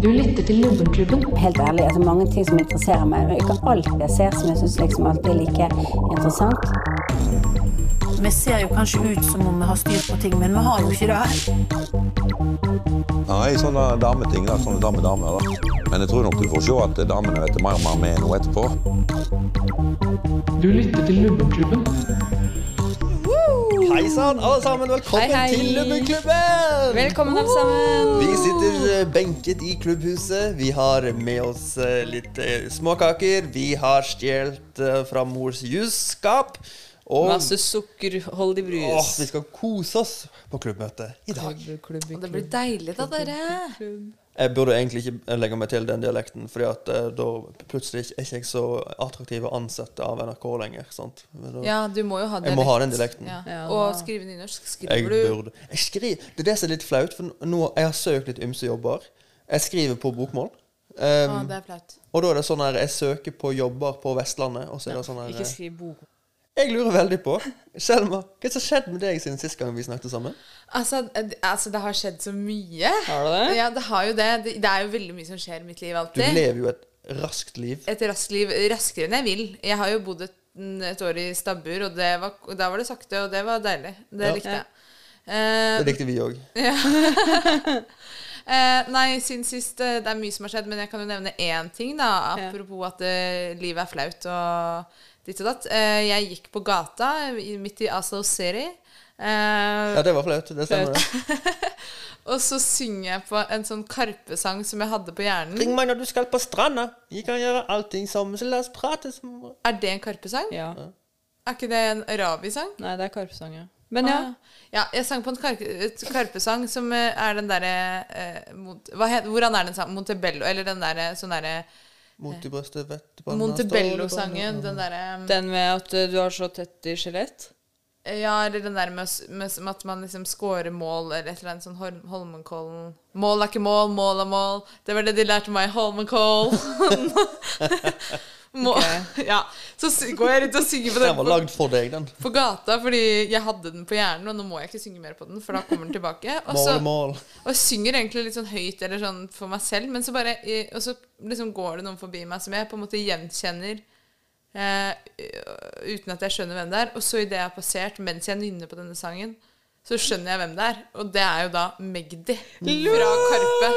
Du lytter til Lubbenklubben. Helt ærlig, altså mange ting som interesserer meg. Det er ikke alt jeg ser som jeg syns liksom alltid er like interessant. Vi ser jo kanskje ut som om vi har styr på ting, men vi har jo ikke det. Nei, sånne dameting, da. Sånne dame-damer, da. Men jeg tror nok du får se at damene vet mer og mer med nå etterpå. Du lytter til Lubbenklubben. Hei sann, alle sammen. Velkommen Hei, hei. til Lubbeklubben! Velkommen, alle sammen. Vi sitter eh, benket i klubbhuset. Vi har med oss eh, litt eh, småkaker. Vi har stjålet fra mors jusskap. Og Masse sukkerholdig brus. åh, vi skal kose oss på klubbmøtet i dag. Klubb, Og det blir deilig da, dere. Jeg burde egentlig ikke legge meg til den dialekten, Fordi at eh, da plutselig er ikke jeg så attraktiv å ansette av NRK lenger. sant? Men da, Ja, du må jo ha jeg må ha den dialekten. Ja. Ja. Og skrive nynorsk. Jeg Skriver du burde jeg skriver, Det er det som er litt flaut, for nå jeg har søkt litt ymse jobber. Jeg skriver på bokmål. Um, Å, det er flaut. og da er det sånn her Jeg søker på jobber på Vestlandet, og så er det sånn her Ikke skriv bok. Jeg lurer veldig på Selma, hva som har skjedd med deg siden sist gang vi snakket sammen? Altså, eh, altså, det har skjedd så mye. Har du det? Ja, det har jo det. Det, det er jo veldig mye som skjer i mitt liv alltid. Du lever jo et raskt liv. Et raskt liv raskere enn jeg vil. Jeg har jo bodd et, et år i stabbur, og det var, da var det sakte, og det var deilig. Det Ja. likte jeg. Eh, Det likte vi òg. Ja. nei, siden sist eh, Det er mye som har skjedd, men jeg kan jo nevne én ting, da. Apropos at eh, livet er flaut og ditt og datt. Eh, jeg gikk på gata i- midt i Oslo City. Eh, Ja, det var flaut. Det stemmer, det. og så synger jeg på en sånn Karpe-sang som jeg hadde på hjernen. Ring meg når du skal på stranda. Vi kan gjøre allting sammen, Så la oss prate som Er det en Karpe-sang? Ja. Er ikke det en Ravi-sang? Nei, det er Karpesang, ja. Men ja. Ah, ja, jeg sang på en Kar Karpe-sang som eh, er den derre eh, Hvordan er den sangen? Montebello? Eller den derre sånn derre Mot i brøstet, vet du på Montebello-sangen. Den derre Den med at eh, du har så tett i skjelett. Ja, eller den der med, med, med at man liksom scorer mål, eller et eller annet sånn Holmenkollen Mål er ikke mål, mål er mål. Det var det de lærte meg i Holmenkollen. Må, Ja. Så går jeg rundt og synger på Den den var lagd for deg, den. på gata fordi jeg hadde den på hjernen, og nå må jeg ikke synge mer på den, for da kommer den tilbake. Og så Mål, mål. og jeg synger egentlig litt sånn høyt eller sånn for meg selv, men så bare Og så liksom går det noen forbi meg som jeg på en måte gjenkjenner eh, uten at jeg skjønner hvem det er. Og så idet jeg har passert, mens jeg nynner på denne sangen, så skjønner jeg hvem det er. Og det er jo da Magdi fra Karpe.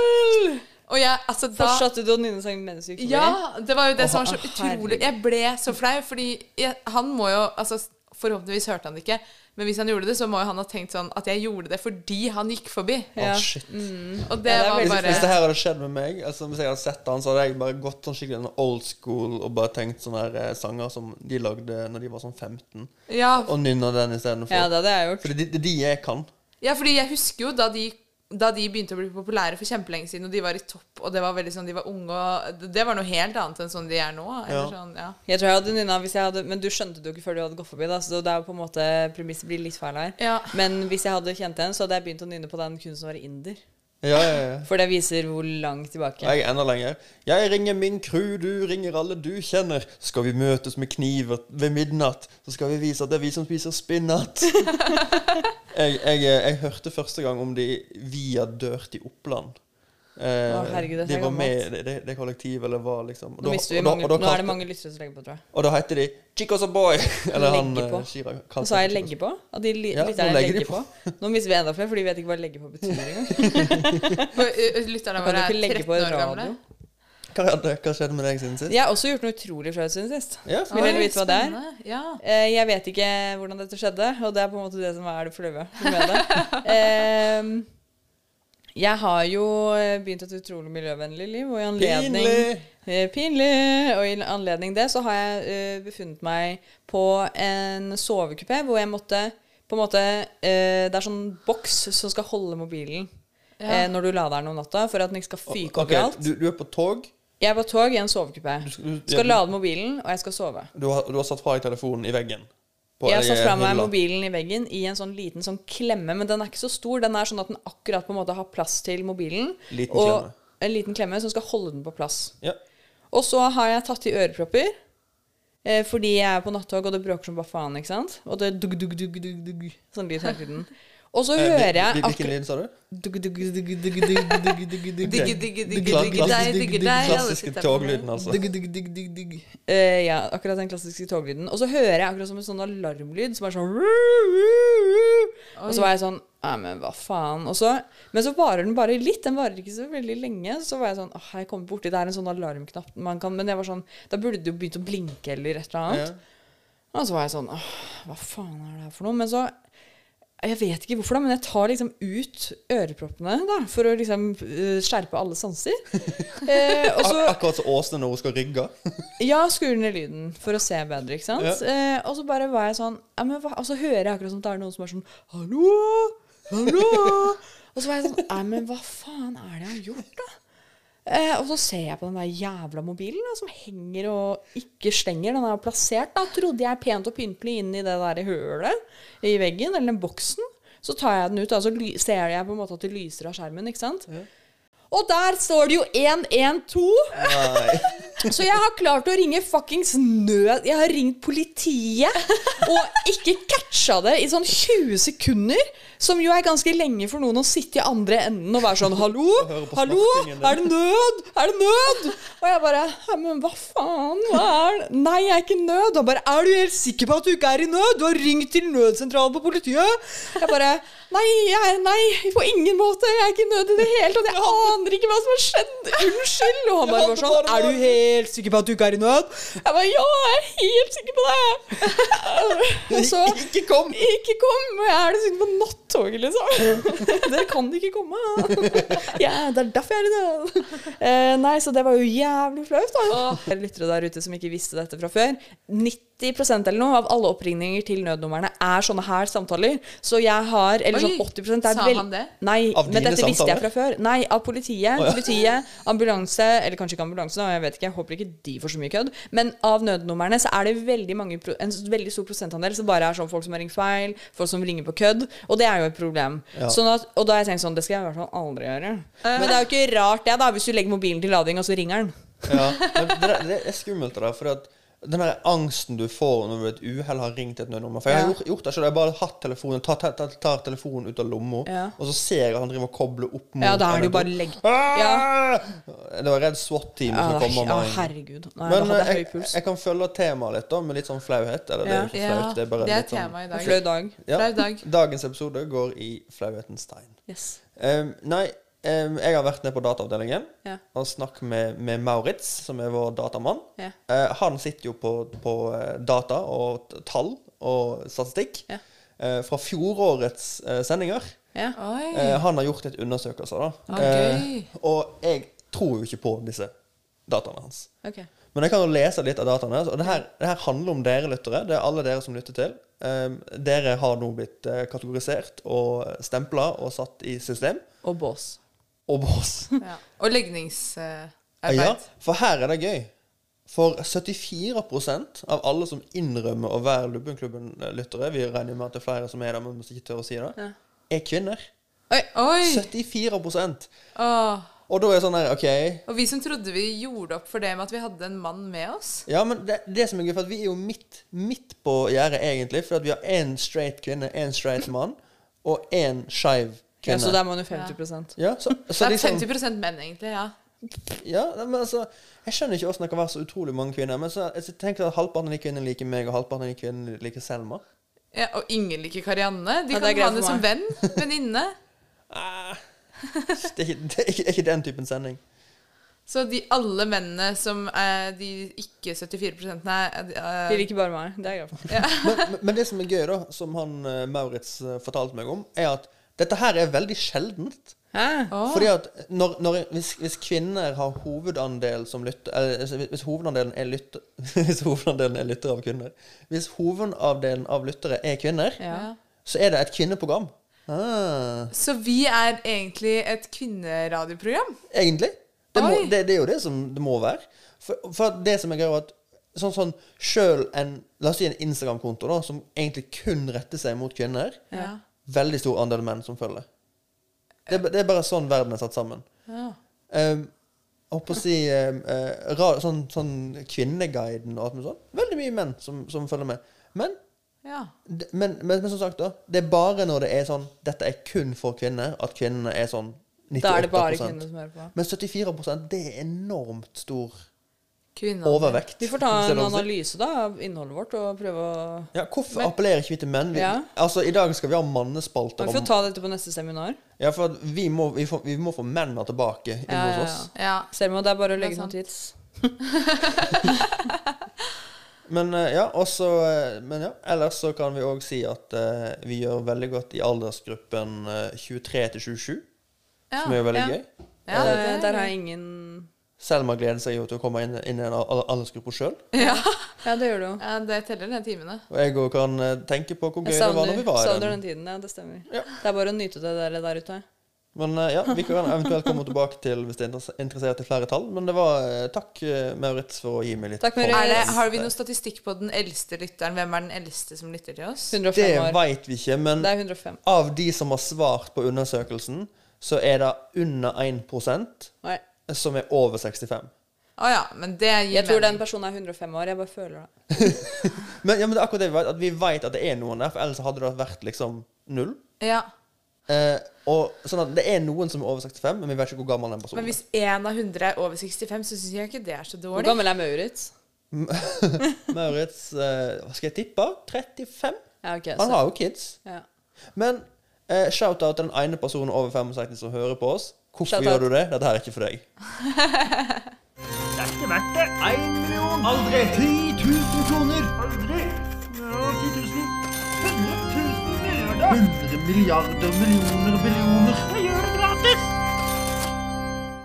Og jeg, altså da Fortsatte du å nynne sangen mens du gikk forbi? ja, det var jo det som var så utrolig. Jeg ble så flau, fordi jeg, han må jo altså, Forhåpentligvis hørte han det ikke, men hvis han gjorde det, så må jo han ha tenkt sånn at jeg gjorde det fordi han gikk forbi. Ja. Oh, shit. Og det Ja, det var bare hvis det her hadde skjedd med meg, altså hvis jeg hadde sett han, så hadde jeg bare gått sånn skikkelig old school og bare tenkt sånne her, eh, sanger som de lagde når de var sånn 15, Ja, og nynna den istedenfor. Ja, det hadde jeg gjort. For det det er de jeg kan. Ja, fordi jeg husker jo da de, da de begynte å bli populære for kjempelenge siden, og de var i topp, og det var veldig sånn, de var unge, og det- var noe helt annet enn sånn de er nå. Ja. sånn, ja. Jeg tror jeg hadde nynna hvis jeg hadde Men du skjønte det jo ikke før du hadde gått forbi, da, så det er jo på en måte Premisset blir litt feil her. Ja. Men hvis jeg hadde kjent den, så hadde jeg begynt å nynne på den kunsten som var inder. Ja, ja, ja. For det viser hvor langt tilbake. Jeg er enda lenger. Jeg ringer min crew, du ringer alle du kjenner. Så skal vi møtes med kniver ved midnatt. Så skal vi vise at det er vi som spiser spinat. jeg, jeg, jeg hørte første gang om de via Dirty Oppland. Eh, Å, herregud, de var med i det, det, det kollektivet, eller var liksom og Nå, da- mister vi og da- mange, og da nå er det kalte- mange lyttere som legger på, tror jeg. Og da heter de Chicos a boy. Eller han Legge på. eh, Chirag Og kalte så har jeg legge på. At de li Ja, nå lytterne legger de legger på. Nå mister vi enda flere, for de vet ikke hva legge på betyr engang. For, Lytterne Kan våre du er ikke legge 13 år gamle. radio? Hva, hadde- hva skjedde med deg siden sist? Jeg har også gjort noe utrolig flaut siden sist. Ja, Vil dere Oi, vite hva det er? spennende. Ja. Eh, Jeg vet ikke hvordan dette skjedde, og det er på en måte det som er det flaue med det. Ehm, jeg har jo eh, begynt et utrolig miljøvennlig liv, og i anledning Pinlig! Eh, Pinlig! Og i anledning det så har jeg eh, befunnet meg på en sovekupé hvor jeg måtte på en måte eh, Det er sånn boks som skal holde mobilen eh, når du lader den om natta, for at den ikke skal fyke opp i alt. du, du er på tog. Jeg er på tog i en sovekupé. Du, skal- du, Skal ja, lade mobilen, og jeg skal sove. du, har, du har satt fra deg telefonen i veggen. På- Jeg satt i fra meg hylla. mobilen i veggen i en sånn liten sånn klemme, men den er ikke så stor. Den er sånn at den akkurat på en måte har plass til mobilen. Liten og klemme. en liten klemme som skal holde den på plass. Ja. Og så har jeg tatt i ørepropper. Eh, fordi jeg er på nattog, og det bråker som bare faen. ikke sant? Og det dugg, dugg, dugg, dugg, dugg, sånn lyd hele tiden. Og så hører jeg Hvilken lyd sa du? Den klassiske toglyden, altså. Ja, akkurat den klassiske toglyden. Og så hører jeg akkurat som en sånn alarmlyd som er sånn Og så var jeg sånn ja, men hva faen. Og så, men så varer den bare litt. Den varer ikke så veldig lenge. Så var jeg sånn Åh, jeg kommer borti Det er en sånn alarmknapp man kan Men jeg var sånn Da burde det jo begynt å blinke eller et eller annet. Og så var jeg sånn Åh, hva faen er det her for noe? Men så jeg vet ikke hvorfor, da, men jeg tar liksom ut øreproppene da, for å liksom eh, skjerpe alle sanser. Eh, og så Ak akkurat som Åsne når hun skal rygge. ja, skrur ned lyden for å se bedre, ikke sant? Eh, og så bare var jeg sånn ja, men hva? Og så hører jeg akkurat som det er noen som er sånn Hallo! Hallo! og så var jeg sånn Nei, men hva faen er det jeg har gjort, da? Eh, og så ser jeg på den der jævla mobilen da, som henger og ikke stenger. Den er plassert, da, trodde jeg pent og pyntelig inn i det der hølet i veggen, eller den boksen. Så tar jeg den ut, og så ser jeg på en måte at det lyser av skjermen, ikke sant? Og der står det jo 112! Nei. Så jeg har klart å ringe fuckings nød Jeg har ringt politiet og ikke catcha det i sånn 20 sekunder. Som jo er ganske lenge for noen å sitte i andre enden og være sånn Hallo? Hallo? Er det nød? Er det nød? Og jeg bare Men hva faen? Hva er det? Nei, jeg er ikke i nød. Og bare Er du helt sikker på at du ikke er i nød? Du har ringt til nødsentralen på politiet. Jeg bare Nei, jeg, nei, på ingen måte. Jeg er ikke i nød i det hele tatt. Jeg aner ikke hva som har skjedd. Unnskyld. Og han bare var sånn Er du helt sikker på at du ikke er i nød? Jeg bare Ja, jeg er helt sikker på det. Og så Ikke kom! Ikke kom! Jeg er dessuten på nattoget, liksom. Dere kan ikke komme. Ja, det er derfor jeg er i nød. Eh, nei, så det var jo jævlig flaut, da. Lyttere der ute som ikke visste dette fra før. 90 eller noe av alle oppringninger til nødnumrene er sånne her samtaler. Så jeg har Eller sånn 80 det er sa vel- han det? Nei, Av men dine dette visste jeg samtaler? fra før. Nei, av politiet. Politiet, ambulanse Eller kanskje ikke ambulanse, da, jeg vet ikke. Jeg håper ikke de får så mye kødd. Men av nødnumrene så er det veldig mange, pro- en veldig stor prosentandel som bare er sånn folk som har ringt feil, folk som ringer på kødd. Og det er jo et problem. Sånn at, og da har jeg tenkt sånn Det skal jeg i hvert fall aldri gjøre. Men det er jo ikke rart, det, da, hvis du legger mobilen til lading, og så ringer den. Ja, men det, det er skummelt, da. For at den der angsten du får når du ved et uhell har ringt et nødnummer For jeg har Ja. gjort, gjort det selv. Jeg har bare hatt telefonen, tar, tar, tar, tar telefonen ut av lomma, Ja. og så ser jeg at han driver og kobler opp mot Ja, da er det jo bare legg... Ja. Det var redd SWAT-teamet Ja, som kom ja, meg. herregud. Nei, Men da hadde eh, jeg høy puls. jeg kan følge temaet litt, da, med litt sånn flauhet. Eller det er jo ikke flaut, det er bare det er litt sånn i dag. flau dag. Flau dag. Dagens episode går i flauhetens tegn. Yes. Um, nei, um, jeg har vært nede på dataavdelingen Ja. og snakket med, med Maurits, som er vår datamann. Ja. Eh, han sitter jo på, på eh, data og tall og statistikk Ja. eh, fra fjorårets eh, sendinger. Eh, han har gjort litt undersøkelser, da. Okay. Eh, og jeg tror jo ikke på disse dataene hans. Okay. Men jeg kan jo lese litt av dataene. Og det her, det her handler om dere lyttere. Det er alle dere som lytter til. Um, dere har nå blitt kategorisert og stempla og satt i system. Og bås. Og bås. Ja. Og legningsarbeid. ja, for her er det gøy. For 74% av alle som innrømmer å være Lubbenklubben-lyttere Vi regner med at det er flere som er der, men vi ikke tør å si det. Ja. Er kvinner. Oi! 74 Åh. Og da er det sånn her, OK Og vi som trodde vi gjorde opp for det med at vi hadde en mann med oss. Ja, men det, det som er gøy, for vi er jo midt, midt på gjerdet, egentlig. For vi har én straight kvinne, én straight mann og én skeiv Ja, så da er man jo 50 Ja, så, Det er liksom 50% menn, egentlig. ja Ja, men altså Jeg skjønner ikke hvordan det kan være så utrolig mange kvinner. Men så jeg tenker at halvparten av de kvinnene liker meg, og halvparten av de kvinnene liker Selma. ja og ingen liker Karianne. De Ja, kan greit ha henne som venn. Venninne. Ah, det, er ikke, det, er ikke, den typen sending. Så de alle mennene som er de ikke 74 er er- De liker bare meg. Det er jeg glad for. Men, men, men det som er gøy, da, som han eh, Maurits eh, fortalte meg om, er at dette her er veldig sjeldent. Oh. Fordi at når, når, hvis, hvis kvinner har hovedandel som lytter eller, hvis- hovedandelen er lytter Hvis hovedandelen er lyttere av kvinner Hvis hovedandelen av lyttere er kvinner, Ja. så er det et kvinneprogram. Ah, Så vi er egentlig et kvinneradioprogram? egentlig. Det, må, det, det er jo det som det må være. For, for det som er gøy, er at sånn, sånn selv en La oss si en Instagram-konto da som egentlig kun retter seg mot kvinner, Ja. Veldig stor andel menn som følger. Det, det er bare sånn verden er satt sammen. ja. Um, jeg holdt på å si um, eh, ra, sånn, sånn Kvinneguiden og alt mulig sånn. Veldig mye menn som, som følger med. Men Ja. Det- Men, men, men som sagt, da. Det er bare når det er sånn Dette er kun for kvinner, at kvinnene er sånn 98 Da er det bare kvinner som hører på. Men 74% det er enormt stor Kvinner. overvekt. Vi får ta en analyse da av innholdet vårt og prøve å Ja, hvorfor appellerer ikke vi til menn? Vi, Ja. Altså, I dag skal vi ha mannespalter. Vi får om- ta dette på neste seminar. Ja, for at vi må, vi, får, vi må få mennene tilbake inn Ja, hos ja, oss. Ja. Selma, det er bare å legge noen tids. Men eh, ja, også, eh, men ja, ellers så kan vi òg si at uh, vi gjør veldig godt i aldersgruppen eh, 23 til 27, Ja. som er jo veldig ja. gøy. Ja, det er der har jeg ingen Selma gleder seg jo til å komme inn, inn i en al- aldersgruppe sjøl. Ja. Ja, det gjør du ja, det teller de timene. Og jeg òg kan eh, tenke på hvor gøy savner, det var når vi var i savner den. den tiden, ja. Det stemmer. Ja. Det er bare å nyte det der, der ute. Men eh, ja, vi kan eventuelt komme tilbake til hvis det er interessert i flere tall. Men det var eh, takk, Maurits, for å gi meg litt Takk, Er det, har vi noe statistikk på den eldste lytteren? Hvem er den eldste som lytter til oss? 105 Det år. veit vi ikke, men Det er 105. av de som har svart på undersøkelsen, så er det under 1% Nei. Som er over 65. Å ja, men det gir Jeg tror den personen er 105 år. Jeg bare føler det. Men, ja, men det er akkurat det vi vet, at vi vet at det er noen der, for ellers hadde det vært liksom null. Ja. Eh, og sånn at Det er noen som er over 65, men vi vet ikke hvor gammel den personen Men hvis én av 100 er over 65, så syns jeg ikke det er så dårlig. Hvor gammel er Maurits? er. Maurits, eh, hva skal jeg tippe? 35? Ja, okay, Han Så, har jo kids. ja. Men eh, shout-out til den ene personen over 65 som hører på oss. Hvorfor gjør du det? Dette her er ikke for deg. Det er ikke verdt det. Én million. Aldri. 10 000 kroner. Aldri. Ja, 10 000. 100 000 milliarder. 100 milliarder, millioner, billioner. Jeg gjør det gratis.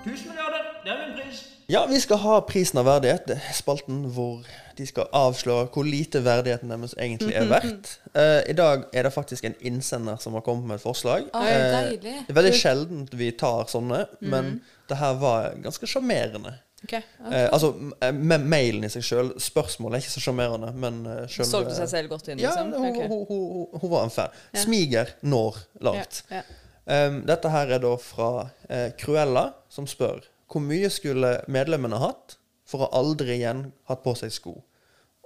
1000 milliarder. Det er min pris. Ja, vi skal ha prisen av verdighet. Det er Spalten hvor de skal avsløre hvor lite verdigheten deres egentlig er verdt. Uh, I dag er det faktisk en innsender som har kommet med et forslag. Oi, Eh, det er veldig sjeldent vi tar sånne, men det her var ganske sjarmerende. Okay, okay. uh, altså, eh, med mailen i seg sjøl. Spørsmålet er ikke så sjarmerende, men uh, selv, Solgte seg selv godt inn, Ja, liksom? hun, okay. hun, hun, hun var en fan. Ja. Smiger når langt. Ja, ja. Um, dette her er da fra Cruella, som spør hvor mye skulle medlemmene hatt for å aldri igjen hatt på seg sko.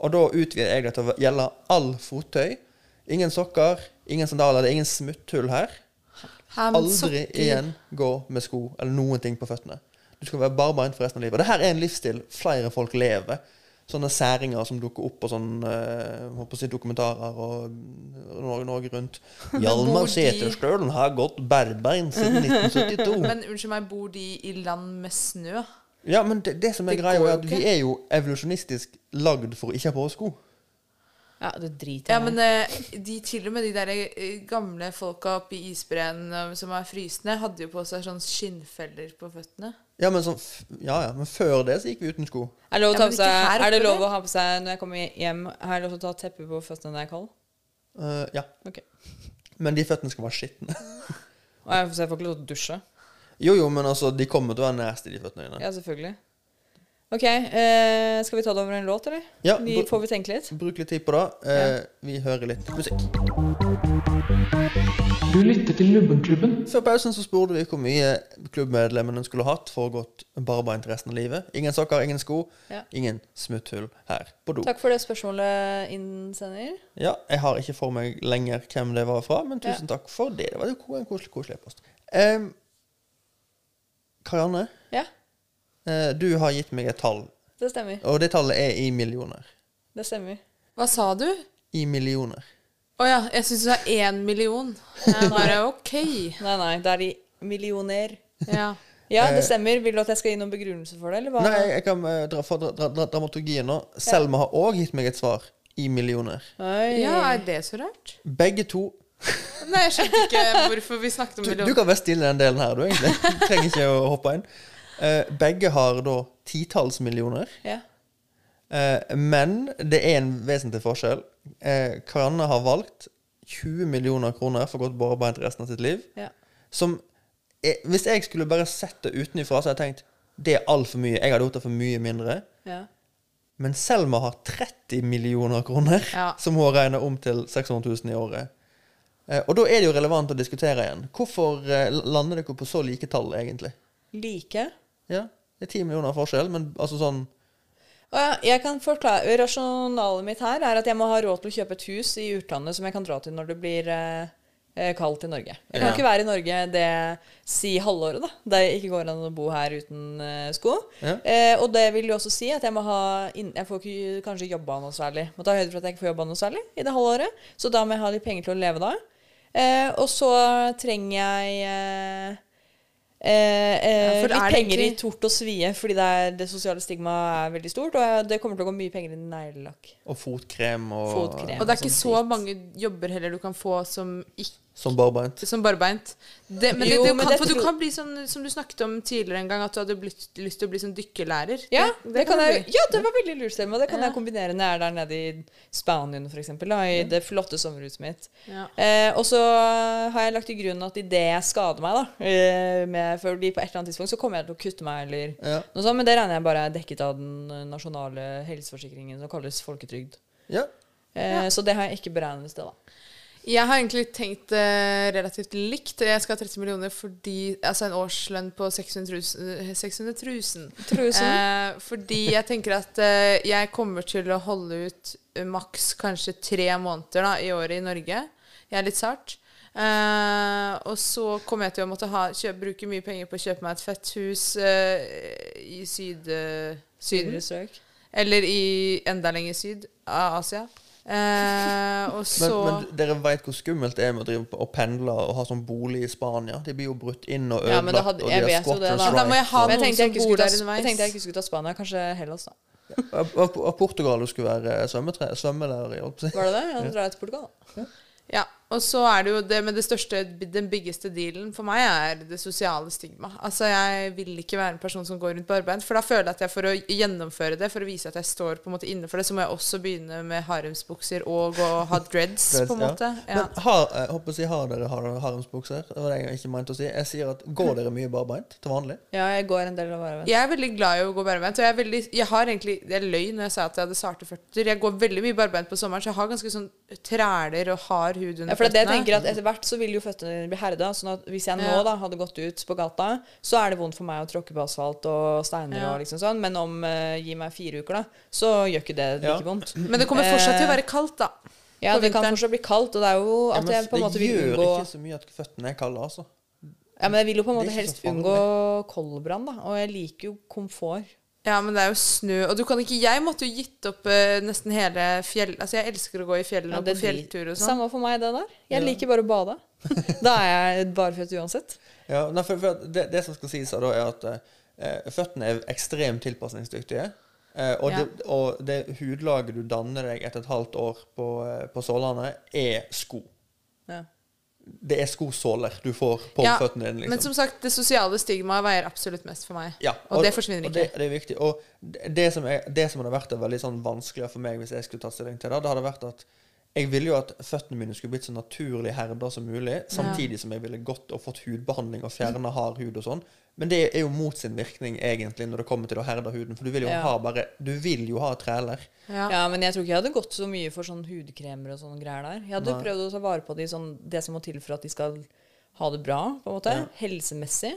Og da utvider jeg det til å gjelde all fottøy. Ingen sokker, ingen sandaler, det er ingen smutthull her. Her Aldri igjen gå med sko eller noen ting på føttene. Du skal være barbeint for resten av livet. Og det her er en livsstil flere folk lever. Sånne særinger som dukker opp på sånne eh, håper å dokumentarer og Norge, Norge rundt. Hjalmar Seterstølen har gått barbeint siden 1972. Men unnskyld meg, bor de i land med snø? Ja, men det, det som er Det greia, går er jo at vi ikke. er jo evolusjonistisk lagd for å ikke ha på oss sko. ja, det driter Ja, jeg i. men eh, de til og med de der eh, gamle folka oppe i isbreen eh, som er frysende, hadde jo på seg sånn skinnfeller på føttene. Ja, men, sånn, f- ja, ja, men før det så gikk vi uten sko. Er det lov å Ja, ta men på seg, her er det oppe, lov å ha på seg når jeg kommer hjem Har jeg lov til å ta teppe på føttene når jeg er kald? Eh, ja. Ok. Men de føttene skal være skitne. Og jeg, så jeg får ikke lov til å dusje? Jo, jo, men altså, de kommer til å være nasty, de føttene dine. Ja, selvfølgelig. Ok, eh, skal vi ta det over en låt, eller? Ja, vi, får vi tenke litt? Bruk litt tid på det. Eh, Vi hører litt musikk. Du lytter til Lubbenklubben. Før pausen så spurte vi hvor mye klubbmedlemmene skulle hatt for å gått barbeint resten av livet. Ingen sokker, ingen sko, Ja. ingen smutthull her på do. Takk for det spørsmålet, innsender. Ja, Jeg har ikke for meg lenger hvem det var fra, men tusen takk for det. Det var jo en koselig, koselig e-post. Um, Karianne, Ja, eh, du har gitt meg et tall, det stemmer. og det tallet er i millioner. Det stemmer. Hva sa du? I millioner. Å ja, jeg syns du sa én million. Jeg bare OK. Nei, nei, det er i millioner. Ja. Ja, Eh. det stemmer. Vil du at jeg skal gi noen begrunnelse for det, eller hva? Nei, jeg kan eh, dra for dra, dra, dra, dramaturgien nå. Selma har òg gitt meg et svar i millioner. Oi. ja, er det så rart? Begge to Nei, jeg skjønte ikke hvorfor vi snakket om Du, million. du kan være stille den delen her, du, egentlig. Du trenger ikke å hoppe inn. Uh, begge har da titalls millioner. Ja. Uh, men det er en vesentlig forskjell. Uh, Karianne har valgt 20 millioner kroner for godt barbeint resten av sitt liv. Ja. Som er, Hvis jeg skulle bare sett det utenfra, så hadde jeg tenkt det er altfor mye. Jeg hadde gjort det for mye mindre. ja. Men Selma har 30 millioner kroner, Ja. som hun har regna om til 600 000 i året. Eh, og da er det jo relevant å diskutere igjen. Hvorfor eh, lander dere på så like tall, egentlig? Like? Ja, det er ti millioner forskjell, men altså sånn jeg kan forklare, Rasjonalet mitt her er at jeg må ha råd til å kjøpe et hus i utlandet som jeg kan dra til når det blir eh, kaldt i Norge. Jeg kan Ja. ikke være i Norge det si halvåret, da. Det ikke går an å bo her uten sko. Ja. Eh, og det vil jo også si at jeg må ha Jeg får ikke kanskje jobba noe særlig. Må ta høyde for at jeg ikke får jobba noe særlig i det halvåret. Så da må jeg ha litt penger til å leve da. Eh, og så trenger jeg eh, Eh, Ja, litt er penger ikke- i tort og svie, fordi det, er, det sosiale stigmaet er veldig stort. Og det kommer til å gå mye penger i neglelakk. Og fotkrem og Fotkrem. Og det er ikke sånn så mange jobber heller du kan få som ikke Som barbeint. som barbeint. Det, men det, Jo, du men kan, det for du kan bli sånn, som du snakket om tidligere en gang, at du hadde blitt, lyst til å bli sånn dykkerlærer. Ja, det, kan jeg, ja, det var veldig lurt, Selma. Det kan Ja. jeg kombinere når jeg er der nede i Spanien, eksempel, i det flotte sommerhuset mitt. Ja. Eh, og så har jeg lagt til grunn at idet jeg skader meg, da, eh, med, for på et eller annet tidspunkt, så kommer jeg til å kutte meg eller Ja. noe sånt. Men det regner jeg bare er dekket av den eh, nasjonale helseforsikringen som kalles folketrygd. Ja. Eh, Så det har jeg ikke beregnet i sted, da. Jeg har egentlig tenkt uh, relativt likt. Jeg skal ha 30 millioner fordi Altså en årslønn på 600 000. 600 000. Trusen. Eh, fordi jeg tenker at uh, jeg kommer til å holde ut eh, maks kanskje tre måneder da, i året i Norge. Jeg er litt sart. Og så kommer jeg til å måtte ha, kjøpe, bruke mye penger på å kjøpe meg et fett hus eh, i syd, Syden. Eller i enda lenger syd av Asia. Eh, og Men, så men dere veit hvor skummelt det er med å drive og pendle og ha sånn bolig i Spania? De blir jo brutt inn og Ja, men ødelagt. hadde- og jeg de har vet jo det, da. Da må jeg ha jeg noen jeg, som ikke bor skulle der ta, underveis. jeg tenkte jeg ikke skulle ta Spania, kanskje Hellas, da. og Portugal du skulle være svømmelærer i. Var det det? Ja, da drar jeg til Portugal. Ja, og så er det jo det med det største, den biggeste dealen for meg er det sosiale stigma. Altså jeg vil ikke være en person som går rundt på arbeid, for da føler jeg at jeg for å gjennomføre det, for å vise at jeg står på en måte inne for det, så må jeg også begynne med haremsbukser og å ha dreads, på en måte. Ja. Men har, jeg håper å si, har dere har- haremsbukser? Det var det jeg ikke mente å si. Jeg sier at Går dere mye barbeint til vanlig? Ja, jeg går en del av barbeint. Jeg er veldig glad i å gå barbeint. Og jeg, er veldig, jeg har egentlig Jeg løy når jeg sa at jeg hadde sarte føtter. Jeg går veldig mye barbeint på sommeren, så jeg har ganske sånn træler og hard hud under Ja, for det jeg tenker at Etter hvert så vil jo føttene dine bli herda. Sånn at hvis jeg nå Ja. da hadde gått ut på gata, så er det vondt for meg å tråkke på asfalt og steiner Ja. og liksom sånn. Men om uh, gi meg fire uker, da, så gjør ikke det Ja. like vondt. Men det kommer fortsatt til å Eh, være kaldt, da. Ja, det kan fortsatt bli kaldt, og det er jo Ja, at men jeg på en måte det gjør ikke så mye at føttene er kalde, altså. Ja, men jeg vil jo på en måte helst unngå koldbrann, da. Og jeg liker jo komfort. Ja, men det er jo snø, og du kan ikke Jeg måtte jo gitt opp eh, nesten hele fjell... Altså, jeg elsker å gå i fjellene Ja, og det på fjelltur og sånn. Samme for meg, det der. Jeg Ja. liker bare å bade. da er jeg barføtt uansett. Ja, nei, for, for at det, det som skal sies, da, er at eh, føttene er ekstremt tilpasningsdyktige. Eh, og, Ja. det, og det hudlaget du danner deg etter et halvt år på, eh, på Sørlandet, er sko. Det er skosåler du får på Ja, føttene dine. Liksom. Men som sagt, det sosiale stigmaet veier absolutt mest for meg. Ja, Og det forsvinner og ikke. Det, det er viktig. Og det, det, som er, det som hadde vært veldig sånn vanskeligere for meg hvis jeg skulle tatt stilling til det, det hadde vært at jeg ville jo at føttene mine skulle blitt så naturlig herda som mulig, samtidig som jeg ville gått og fått hudbehandling og fjerna hard hud og sånn. Men det er jo mot sin virkning egentlig når det kommer til å herde huden. For du vil jo Ja. ha bare Du vil jo ha træler. Ja. Ja, men jeg tror ikke jeg hadde gått så mye for sånn hudkremer og sånne greier der. Jeg hadde Nei. prøvd å ta vare på de sånn, det som må til for at de skal ha det bra, på en måte. Ja. Helsemessig.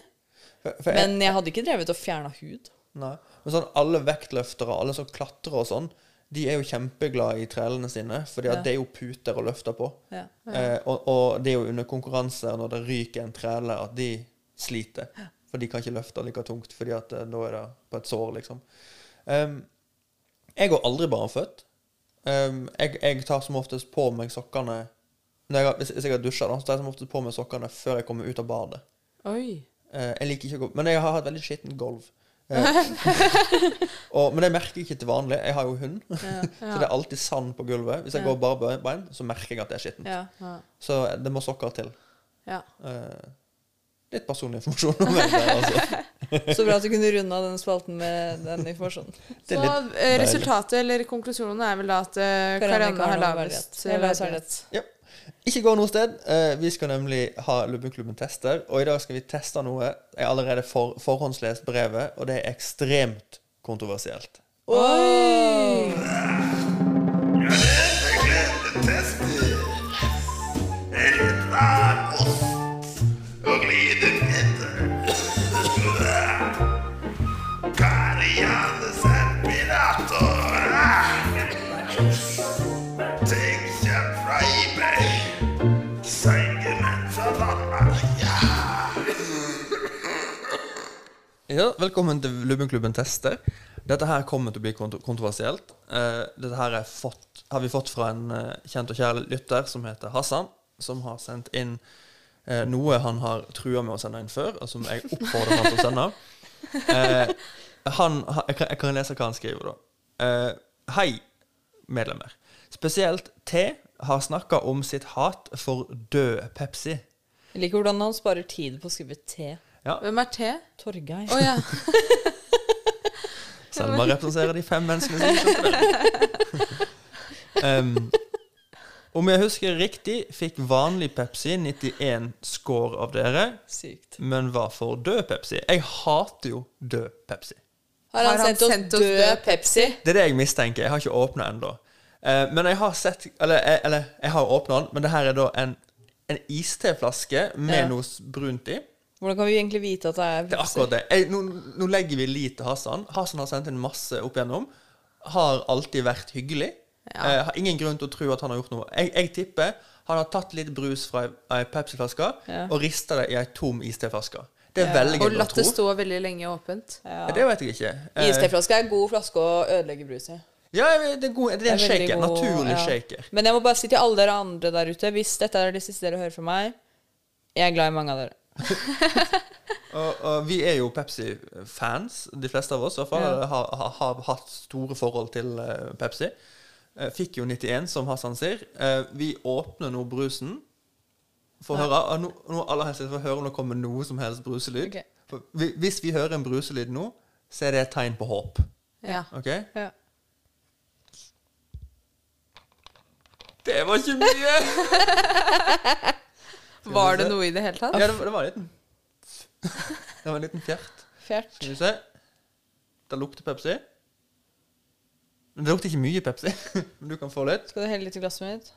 For, for jeg- Men jeg hadde ikke drevet og fjerna hud. Nei. Men sånn alle vektløftere, alle som klatrer og sånn, de er jo kjempeglade i trælene sine, fordi Ja. det er jo puter å løfte på. Ja. Eh, og, og det er jo under konkurranse når det ryker en trele, at de sliter. For de kan ikke løfte like tungt, fordi at eh, da er det på et sår, liksom. Um, jeg går aldri barnfødt. Um, jeg, jeg tar som oftest på meg sokkene når jeg, hvis, hvis jeg har dusja, da, så tar jeg som oftest på meg sokkene før jeg kommer ut av badet. Oi. Eh, jeg liker ikke å gå Men jeg har et veldig skittent gulv. Eh, og, men det merker jeg ikke til vanlig. Jeg har jo hund. så det er alltid sand på gulvet. Hvis jeg Ja. går bare bein- bein, så merker jeg at det er skittent. Ja. Så det må sokker til. Ja. Uh, litt personlig informasjon om meg. Altså. Så bra at du kunne runde av den spalten med den informasjonen. Så litt eh, resultatet, eller konklusjonen, er vel da at uh, Karianne har lavest verdighet. Jeg Ikke gå noe sted. Eh, vi skal nemlig ha Lubbenklubben tester, og i dag skal vi teste noe. Jeg har allerede for, forhåndslest brevet, og det er ekstremt kontroversielt. Oi! Ja, velkommen til Lubbenklubben tester. Dette her kommer til å bli kontro kontroversielt. Uh, dette her er fått, har vi fått fra en uh, kjent og kjær lytter som heter Hassan, som har sendt inn uh, noe han har trua med å sende inn før, og som jeg oppfordrer han til å sende. Han, ha- jeg, kan, jeg kan lese hva han skriver, da. Hei, medlemmer. Spesielt T har snakka om sitt hat for død Pepsi. Jeg liker hvordan han sparer tid på å skrive T. Ja, Hvem er T? Torgeir. Oh, ja. Selma representerer de fem menneskene som ikke skjønte det. um, om jeg husker riktig, fikk vanlig Pepsi 91 score av dere, Sykt. men hva for død Pepsi? Jeg hater jo død Pepsi. Har han, Har han sendt oss sendt oss død død Pepsi? Det er det jeg mistenker. Jeg har ikke åpna ennå. Eh, men jeg har sett Eller, jeg- eller jeg har åpna den, men det her er da en, en isteflaske med Ja. noe brunt i. Hvordan kan vi egentlig vite at det er Det er akkurat det. Jeg, nå, nå legger vi lit til Hassan. Hassan har sendt inn masse opp igjennom. Har alltid vært hyggelig. Eh, har ingen grunn til å tro at han har gjort noe. Jeg, jeg tipper han har tatt litt brus fra ei- Pepsi-flaske Ja. og rista det i ei tom iste-flaske. Det Ja. gøy å tro. Og latt det stå veldig lenge åpent. Ja. Det vet jeg ikke. Eh, Iste-flaske er en god flaske å ødelegge brus i. ja, det er, god, det er en Det er veldig shaker. god, Naturlig ja. shaker. Men jeg må bare si til alle dere andre der ute, hvis dette er det siste dere hører fra meg, jeg er glad i mange av dere. Og, og vi er jo Pepsi-fans, de fleste av oss i hvert fall. Ja. Har, har, har hatt store forhold til uh, Pepsi. Uh, fikk jo 91, som Hassan sier. Uh, vi åpner nå brusen. Få høre nå, nå aller helst få høre om det kommer noe som helst bruselyd. Okay. For vi, hvis vi hører en bruselyd nå, så er det et tegn på håp. Ja. OK? Ja. Det var ikke mye! Var det noe i det hele tatt? ja, det, var- det var en liten Det var en liten fjert. Fjert. Skal vi se. Det lukter Pepsi. Men det lukter ikke mye Pepsi. Men du kan få litt. Skal du helle litt i glasset mitt?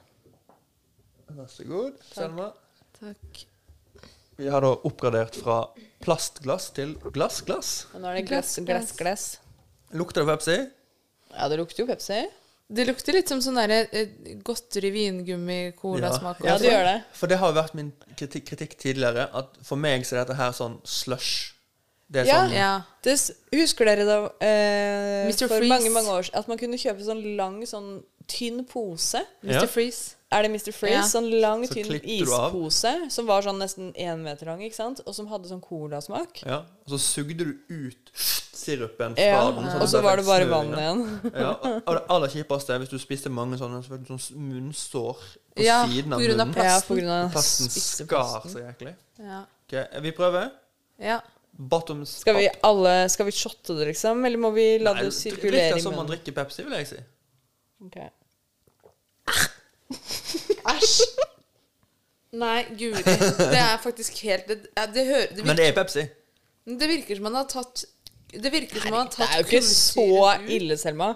Vær så god. Selma. Takk. Vi har da oppgradert fra plastglass til glassglass. -glass. nå er det glass, Glass, glass, glass. Lukter det Pepsi? Ja, det lukter jo Pepsi. Det lukter litt som sånn derre eh, godteri, vingummi, colasmak. Ja, det gjør det. For det har jo vært min kritikk, kritikk tidligere, at for meg så er dette her sånn slush. Det er Ja. sånn Ja. Det, husker dere da eh, for Freeze. mange mange år at man kunne kjøpe sånn lang, sånn tynn pose? Mr. Ja. Freeze. Er det Mr. Freeze? Ja. Sånn lang, Så tynn ispose som var sånn nesten én meter lang, ikke sant? Og som hadde sånn colasmak. Ja. Og så sugde du ut sirupen fra Ja, den. og så var det bare vann igjen. Ja, og det aller kjipeste er hvis du spiste mange sånne, så fikk du sånn munnsår på Ja, siden av munnen. av munnen. Ja, på grunn av Plasten skar så jæklig. Ja. Ok, Vi prøver. ja. Bottoms Skal vi alle Skal vi shotte det, liksom? Eller må vi la Nei, det Drikk sirkulere det i som man drikker Pepsi, vil jeg si. Ok. Æsj! Nei, guri. Det er faktisk helt Det, det, hører, det, Men det er Pepsi. det virker som man har tatt Det virker som han har Det er jo ikke så ut. ille, Selma.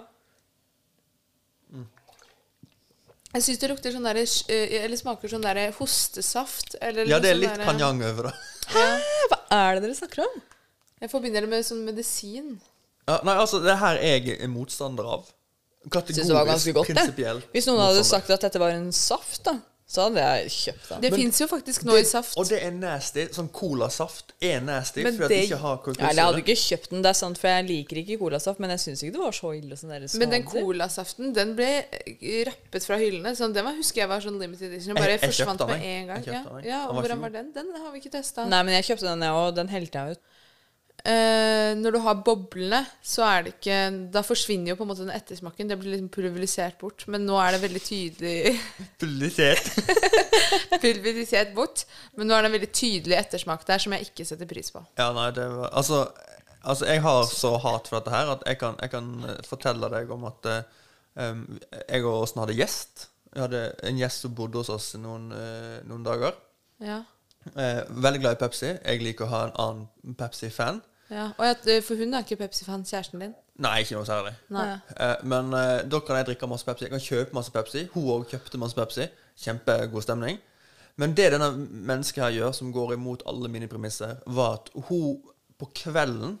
Jeg syns det lukter sånn derre eh, Eller smaker sånn der hostesaft. Eller Ja, det er sånn litt kanjang over det. Hæ? Hva er det dere snakker om? Jeg forbinder det med sånn medisin. Ja, nei, altså, det her er jeg er motstander av. Kategorisk, det var ganske godt, det. prinsipielt Hvis noen hadde sagt at dette var en saft, da, så hadde jeg kjøpt den. Det fins jo faktisk nå i saft. Og det er nasty. Sånn colasaft er nasty Men fordi det- det ikke har Ja, jeg hadde ikke kjøpt den, det er sant, for jeg liker ikke colasaft, men jeg syns ikke det var så ille som dere Men den colasaften den ble eh, rappet fra hyllene. Sånn, den var, husker jeg var sånn limited edition. Den Jeg- bare jeg kjøpte forsvant den, med en gang. Jeg Ja, ja, og Hvordan var den? Den har vi ikke testa. Nei, men jeg kjøpte den, jeg òg. Den helte jeg ut. Eh, når du har boblene, så er det ikke Da forsvinner jo på en måte den ettersmaken. Det blir liksom pulverisert bort. Men nå er det veldig tydelig Pulverisert. pulverisert bort. Men nå er det en veldig tydelig ettersmak der som jeg ikke setter pris på. Ja, nei, det var Altså, altså jeg har så hat for dette her at jeg kan, jeg kan eh, fortelle deg om at um, jeg og Åsen hadde gjest. Jeg hadde en gjest som bodde hos oss noen, eh, noen dager. Ja, Eh, veldig glad i Pepsi. Jeg liker å ha en annen Pepsi-fan. Ja. Og at, eh, For hun er ikke Pepsi-fan, kjæresten din? Nei, ikke noe særlig. Nei. Eh, men eh, da kan jeg drikke masse Pepsi. Jeg kan kjøpe masse Pepsi. Hun òg kjøpte masse Pepsi. Kjempegod stemning. Men det denne mennesket her gjør, som går imot alle mine premisser, var at hun på kvelden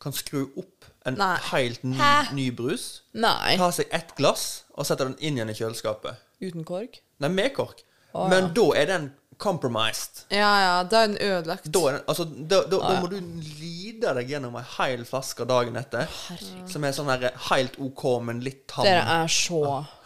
kan skru opp en Nei. helt ny, ny brus. Nei. Ta seg ett glass og sette den inn igjen i kjøleskapet. Uten kork? Nei, med kork. Å, Men ja. da er den compromised. Ja, ja, da er den ødelagt. Da, er den, altså, da, da, da må du lide deg gjennom ei heil flaske dagen etter. Som er sånn her helt OK, men litt tam. Dere er så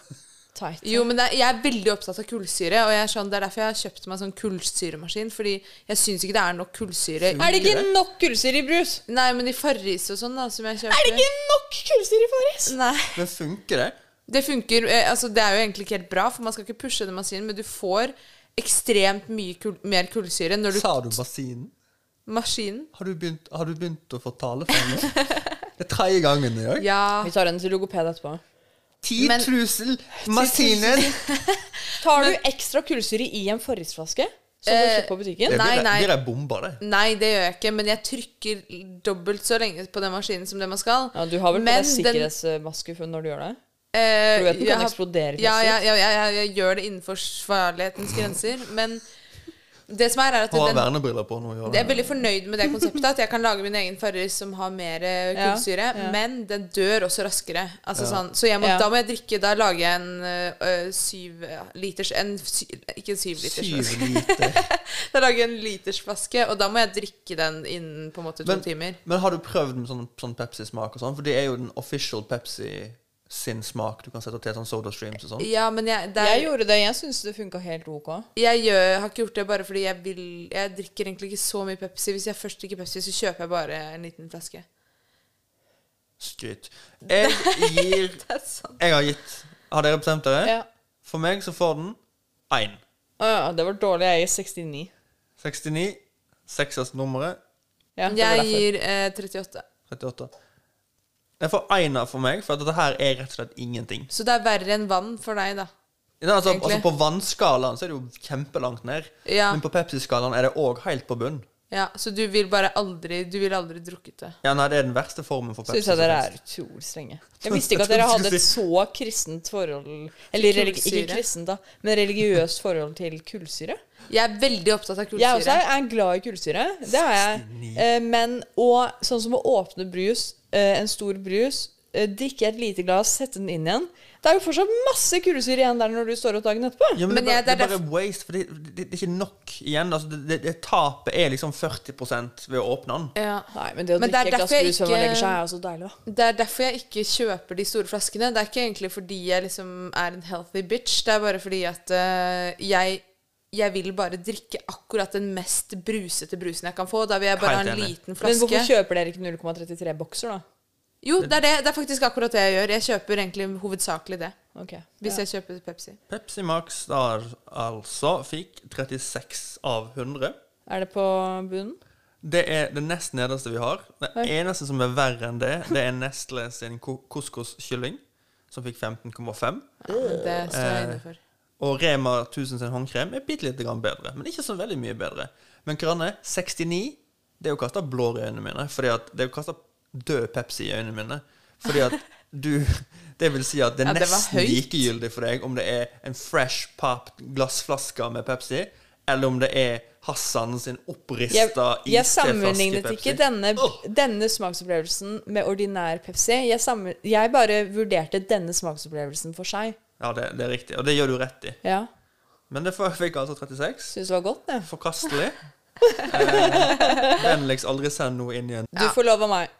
tight. Jo, men det, er- jeg er veldig opptatt av kullsyre, og jeg er sånn, det er derfor jeg har kjøpt meg sånn kullsyremaskin. Fordi jeg syns ikke det er nok kullsyre. Er det ikke nok kullsyre i brus? Nei, men i Farris og sånn, da, som jeg kjøper Er det ikke nok kullsyre i Farris? Nei. Men funker det? Det funker, eh, altså det er jo egentlig ikke helt bra, for man skal ikke pushe den maskinen, men du får ekstremt mye kul mer kullsyre når du Sa du bassinen? Maskinen? Har du begynt, har du begynt å få tale for meg? Det er tredje gangen i dag. Ja. Vi tar den til logoped etterpå. 10 trusel, 000 maskiner! Tar du ekstra kullsyre i en Farris-flaske? Som du Eh, kjøper på butikken? Det Nei, blir, nei. blir bomba, det. Nei, det gjør jeg ikke, men jeg trykker dobbelt så lenge på den maskinen som det man skal. Ja, du har vel på Men deg sikkerhetsmaske når du gjør det? Eh, jeg kan har- eksplodere Ja, ja, ja, ja, jeg gjør det innenfor svarlighetens grenser. Men det som er, er at Har den, vernebriller på jeg er veldig fornøyd med det konseptet. At jeg kan lage min egen Farris som har mer eh, Ja, kullsyre. ja. Men den dør også raskere. Altså, sånn, så jeg må, Ja. da må jeg drikke Da lager jeg en øh, øh, syv liters en, sy, Ikke en syv liters Syv liter. Da lager jeg en litersflaske, og da må jeg drikke den innen på en måte to Men, timer. men har du prøvd med sånn, sånn Pepsi-smak og sånn? For det er jo den official Pepsi sin smak. Du kan sette til sånn Soda Streams og sånn. Ja, men jeg, det er, Jeg gjorde det. Jeg syns det funka helt ok. Jeg gjør, har ikke gjort det bare fordi jeg vil Jeg drikker egentlig ikke så mye Pepsi. Hvis jeg først drikker Pepsi, så kjøper jeg bare en liten flaske. Skryt. Jeg gir Det er sant. Jeg har gitt Har dere bestemt dere? Ja. For meg så får den én. Å ja, det var dårlig. Jeg gir 69. 69. Seksersnummeret. Ja, Jeg gir eh, 38. 38. Jeg får einer for meg, for dette her er rett og slett ingenting. Så det er verre enn vann for deg, da. Ja, altså, altså På vannskalaen så er det jo kjempelangt ned. Ja. Men på Pepsi-skalaen er det òg helt på bunn. Ja, Så du vil bare aldri Du vil aldri drukket det. Ja, nei, det er den verste formen for Pepsi. Syns jeg dere er utrolig strenge. Jeg visste ikke at dere hadde et så kristent forhold Eller religi ikke kristent, da, men religiøst forhold til kullsyre. Jeg er veldig opptatt av Jeg også er glad i kullsyre. Det er jeg. Eh, men og sånn som å åpne brus, en stor brus, eh, drikke et lite glass, sette den inn igjen Det er jo fortsatt masse kulesyre igjen der når du står opp dagen etterpå. Ja, men, Men det, er bare, det er bare waste, for det, det, det er ikke nok igjen. Altså, det, det, det Tapet er liksom 40 ved å åpne den. Ja. Nei, men det å Men drikke et glass brus før man legger seg, er jo så deilig, da. Det er derfor jeg ikke kjøper de store flaskene. Det er ikke egentlig fordi jeg liksom er en healthy bitch. Det er bare fordi at uh, jeg jeg vil bare drikke akkurat den mest brusete brusen jeg kan få. Da vil jeg bare Helt ha en enig. liten Men hvorfor kjøper dere ikke 0,33 bokser, da? Jo, det er, det, det er faktisk akkurat det jeg gjør. Jeg kjøper egentlig hovedsakelig det. Okay. Hvis ja. jeg kjøper Pepsi. Pepsi Max da altså fikk 36 av 100. Er det på bunnen? Det er det nest nederste vi har. Det Oi. eneste som er verre enn det, det er Nestle sin couscous-kylling, som fikk 15,5. Det står jeg inne for. Og Rema 1000 sin håndkrem er bitte lite grann bedre, men ikke så veldig mye bedre. Men Kranne, 69 Det er jo kasta blår i øynene mine. Fordi at det er jo kasta død Pepsi i øynene mine. Fordi at du Det vil si at det er Ja, nesten likegyldig for deg om det er en fresh pop glassflaske med Pepsi, eller om det er Hassan sin Jeg, opprista jeg iste flaske sammenlignet ikke denne, denne smaksopplevelsen med ordinær Pepsi. Jeg, sammen, jeg bare vurderte denne smaksopplevelsen for seg. Ja, det, det er riktig. Og det gjør du rett i. Ja, Men det fikk altså 36. Syns det var godt, det. Forkastelig. Eh, Vennligst aldri send noe inn igjen. Du får lov av meg.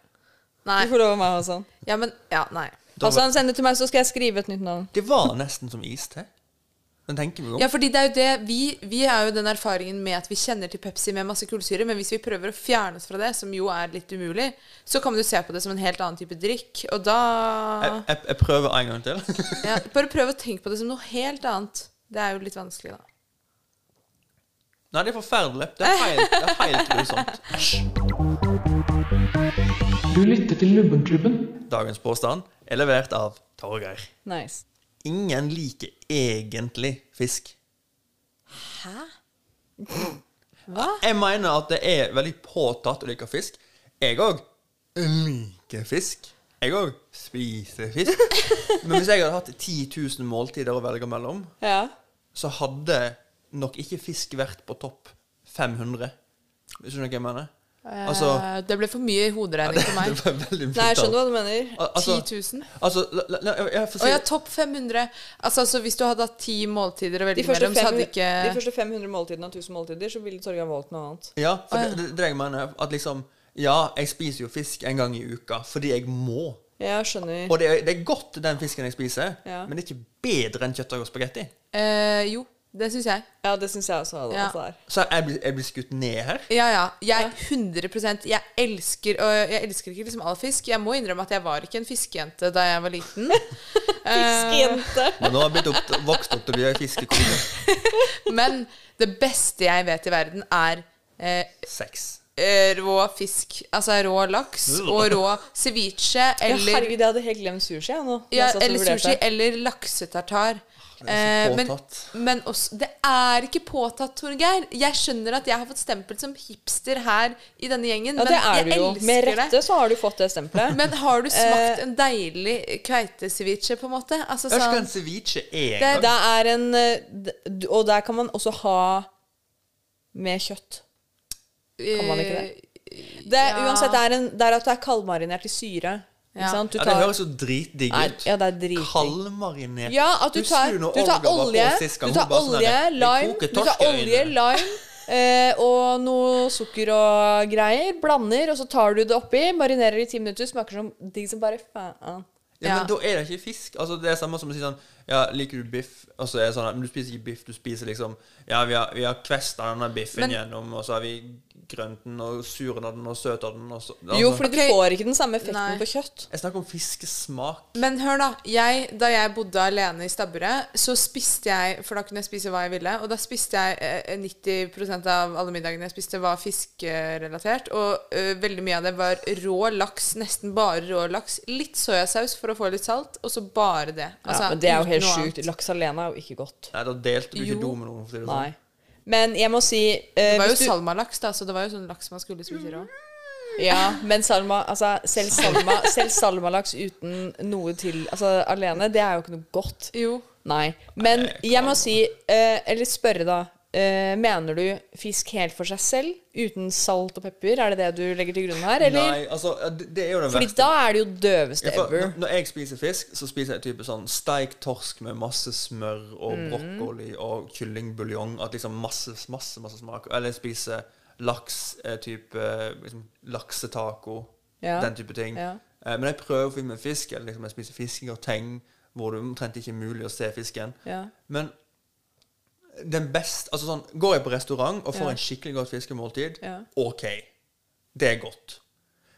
Nei. Du får lov av meg, Hassan. Ja, men Ja, nei. Hassan, send det til meg, så skal jeg skrive et nytt navn. Det var nesten som iste. Den tenker vi om. Ja, fordi det er jo det vi, vi har jo den erfaringen med at vi kjenner til Pepsi med masse kullsyre, men hvis vi prøver å fjerne oss fra det, som jo er litt umulig, så kan du se på det som en helt annen type drikk, og da Jeg, jeg, jeg prøver en gang til. ja, Bare prøv å tenke på det som noe helt annet. Det er jo litt vanskelig, da. Nei, det er forferdelig. Det er helt, det er helt grusomt. Du lytter til Lubbenklubben. Dagens påstand er levert av Torgeir. Nice. Ingen liker egentlig fisk. Hæ? Hva? Jeg mener at det er veldig påtatt å like fisk. Jeg òg liker fisk. Jeg òg spiser fisk. Men hvis jeg hadde hatt 10 000 måltider å velge mellom, Ja. så hadde nok ikke fisk vært på topp 500. Hvis du skjønner hva jeg mener? Altså Eh, det ble for mye hoderegning for meg. Det Nei, jeg skjønner hva du mener. Al- Altså, 10 000. altså la, la, jeg får Og si ja, topp 500. Altså, altså Hvis du hadde hatt ti måltider å velge mellom, så hadde ikke de første 500 måltidene av 1000 måltider, så ville Torgeir valgt noe annet. Ja, for ah, ja. det, det, dreier jeg ned At liksom Ja, jeg spiser jo fisk en gang i uka fordi jeg må. Ja, skjønner. Og det er, det er godt, den fisken jeg spiser, Ja. men det er ikke bedre enn kjøttdeig og spagetti. eh, Jo, det syns jeg. Ja, det syns jeg også. Ja. Så jeg blir, jeg blir skutt ned her. Ja, ja. Jeg 100% Jeg elsker Og jeg elsker ikke liksom all fisk. Jeg må innrømme at jeg var ikke en fiskejente da jeg var liten. Eh, Fiskejente. Men nå har jeg blitt vokst opp til å bli ei fiskekone. Men det beste jeg vet i verden, er eh, Sex. eh, rå fisk. Altså rå laks og rå ceviche Ja, herregud, jeg hadde helt glemt sushi. Jeg, nå. Ja, Jeg eller sushi eller laksetartar. Det er så Eh, men, men også Det er ikke påtatt, Torgeir. Jeg skjønner at jeg har fått stempel som hipster her i denne gjengen, Ja, men det er jeg du jo. elsker Med det. rette så har du fått det stempelet. Men har du smakt Eh, en deilig kveiteceviche, på en måte? Altså Jeg vet ikke hva sånn en ceviche er Det- Det er en eh, Og der kan man også ha med kjøtt. Kan man ikke det? Det, Ja. Uansett, det er, en, det er at det er kaldmarinert i syre. Ikke Ja. sant? Du Ja, det høres jo dritdigg Nei, ut. ja, det er dritdigg. Kaldmarinert. Ja, at du tar, du tar olje, du tar sånn olje, lime, du tar olje, lime eh, og noe sukker og greier. Blander, og så tar du det oppi, marinerer i ti minutter, smaker som digg som bare faen. Ja, Ja. Men da er det ikke fisk. Altså Det er samme som å si sånn Ja, liker du biff? Og så er det sånn Men du spiser ikke biff, du spiser liksom Ja, vi har, vi har kvesta denne biffen Men- gjennom, og så har vi grønt den, og suren av den, og søt av den, og så altså, Jo, fordi okay. du får ikke den samme effekten Nei. på kjøtt. Jeg snakker om fiskesmak. Men hør, da. Jeg, da jeg bodde alene i stabburet, så spiste jeg For da kunne jeg spise hva jeg ville. Og da spiste jeg eh, 90% av alle middagene jeg spiste, var fiskerelatert. Og ø, veldig mye av det var rå laks. Nesten bare rå laks. Litt soyasaus for å få litt salt, og så bare det. Altså, ja, men det er jo helt sjukt. Laks alene er jo ikke godt. Nei, da delte du ikke do med noen. For det sånn. Nei. Men jeg må si uh, Det var jo du- salmalaks, da, så det var jo sånn laks man skulle spise rå. Ja, men salma, altså, selv, salma, selv salmalaks uten noe til Altså alene, det er jo ikke noe godt. Jo. Nei. Men jeg må si, uh, eller spørre da eh, Mener du fisk helt for seg selv, uten salt og pepper? Er det det du legger til grunn her, eller? Nei, altså det, det er jo den Fordi verste. da er det jo døveste Ja, ever. når, når jeg spiser fisk, så spiser jeg type sånn steik torsk med masse smør og Mm. brokkoli og kyllingbuljong. At liksom masse, masse masse smak. Eller jeg spiser laks, eh, type eh, liksom, laksetaco. Ja. Den type ting. Ja. Uh, men jeg prøver å finne fisk. Eller liksom jeg spiser fiskegrateng, hvor det omtrent ikke er mulig å se fisken. Ja. Men den beste Altså sånn Går jeg på restaurant og får en skikkelig godt fiskemåltid. OK. Det er godt.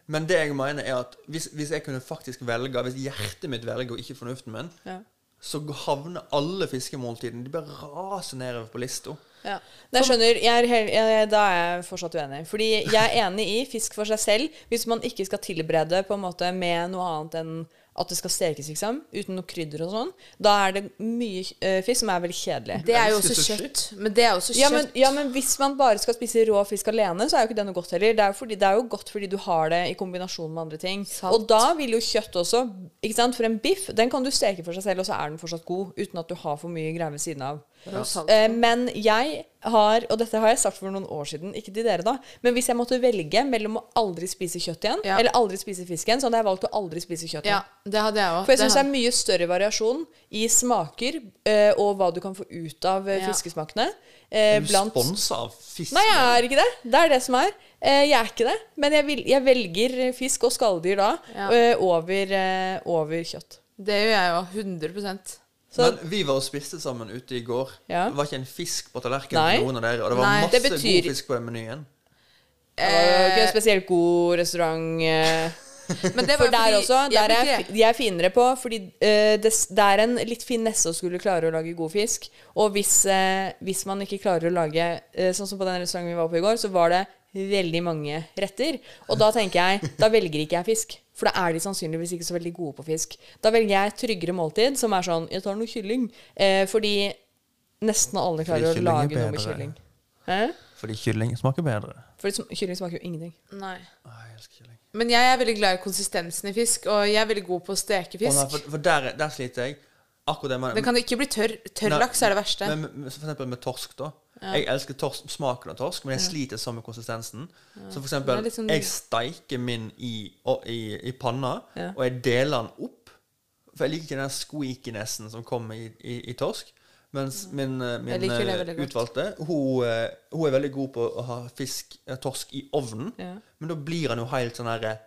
Men det jeg mener, er at hvis, hvis jeg kunne faktisk velge Hvis hjertet mitt velger og ikke fornuften min, Ja. så havner alle fiskemåltidene De bare raser nedover på lista. Ja. Jeg skjønner, jeg er jeg, Da er jeg fortsatt uenig. Fordi jeg er enig i fisk for seg selv. Hvis man ikke skal tilberede på en måte med noe annet enn at det skal stekes, liksom, uten noe krydder og sånn, da er det mye uh, fisk som er veldig kjedelig. Det er jo også kjøtt. Men det er også også Ja kjøtt. men, ja, men hvis man bare skal spise rå fisk alene, så er jo ikke det noe godt heller. Det er jo, fordi, det er jo godt fordi du har det i kombinasjon med andre ting. Sant. Og da vil jo kjøtt også ikke sant? For en biff den kan du steke for seg selv, og så er den fortsatt god uten at du har for mye greier ved siden av. Ja. Eh, men jeg har, og dette har jeg sagt for noen år siden, ikke til dere da, men hvis jeg måtte velge mellom å aldri spise kjøtt igjen, Ja. eller aldri spise fisk igjen, så hadde jeg valgt å aldri spise kjøtt Ja, igjen. det hadde jeg også. For jeg syns det er mye større variasjon i smaker eh, og hva du kan få ut av eh, Ja. fiskesmakene. Eh, blant sponsa av fisk? Nei, jeg er ikke det. Det er det som er. Eh, jeg er ikke det. Men jeg, vil, jeg velger fisk og skalldyr da Ja. eh, over, eh, over kjøtt. Det gjør jeg jo. 100 Så, Men vi var og spiste sammen ute i går. Ja. Det var ikke en fisk på tallerkenen Nei. til noen av dere. Og det var Nei, masse det betyr- god fisk på menyen. det var ikke en spesielt god restaurant. Eh, Men det var for der fordi også, der jeg, er, de er finere på, fordi uh, det, det er en litt finesse å skulle klare å lage god fisk. Og hvis, uh, hvis man ikke klarer å lage uh, Sånn som på den restauranten vi var på i går, så var det veldig mange retter. Og da tenker jeg, da velger ikke jeg fisk. For da er de sannsynligvis ikke så veldig gode på fisk. Da velger jeg tryggere måltid, som er sånn Jeg tar noe kylling. Eh, fordi nesten alle klarer å er lage noe med kylling. Hæ? Fordi kylling smaker bedre. Fordi sm- kylling smaker jo ingenting. Nei. Å, jeg elsker kylling. Men jeg er veldig glad i konsistensen i fisk, og jeg er veldig god på å steke Å, nei, fisk. for, for der, der sliter jeg. Akkurat det med Den kan ikke bli tørr. Tørr laks er det verste. Men, men, for eksempel med torsk, da. Jeg elsker torsk, smaken av torsk, men jeg sliter sånn med konsistensen. Så for eksempel, sånn- jeg steiker min i, i, i panna, Ja. og jeg deler den opp. For jeg liker ikke den squeakinessen som kommer i, i, i torsk. Mens min, eh, min eh, utvalgte, hun, eh, hun er veldig god på å ha fisk, torsk i ovnen. Ja. Men da blir han jo helt sånn herre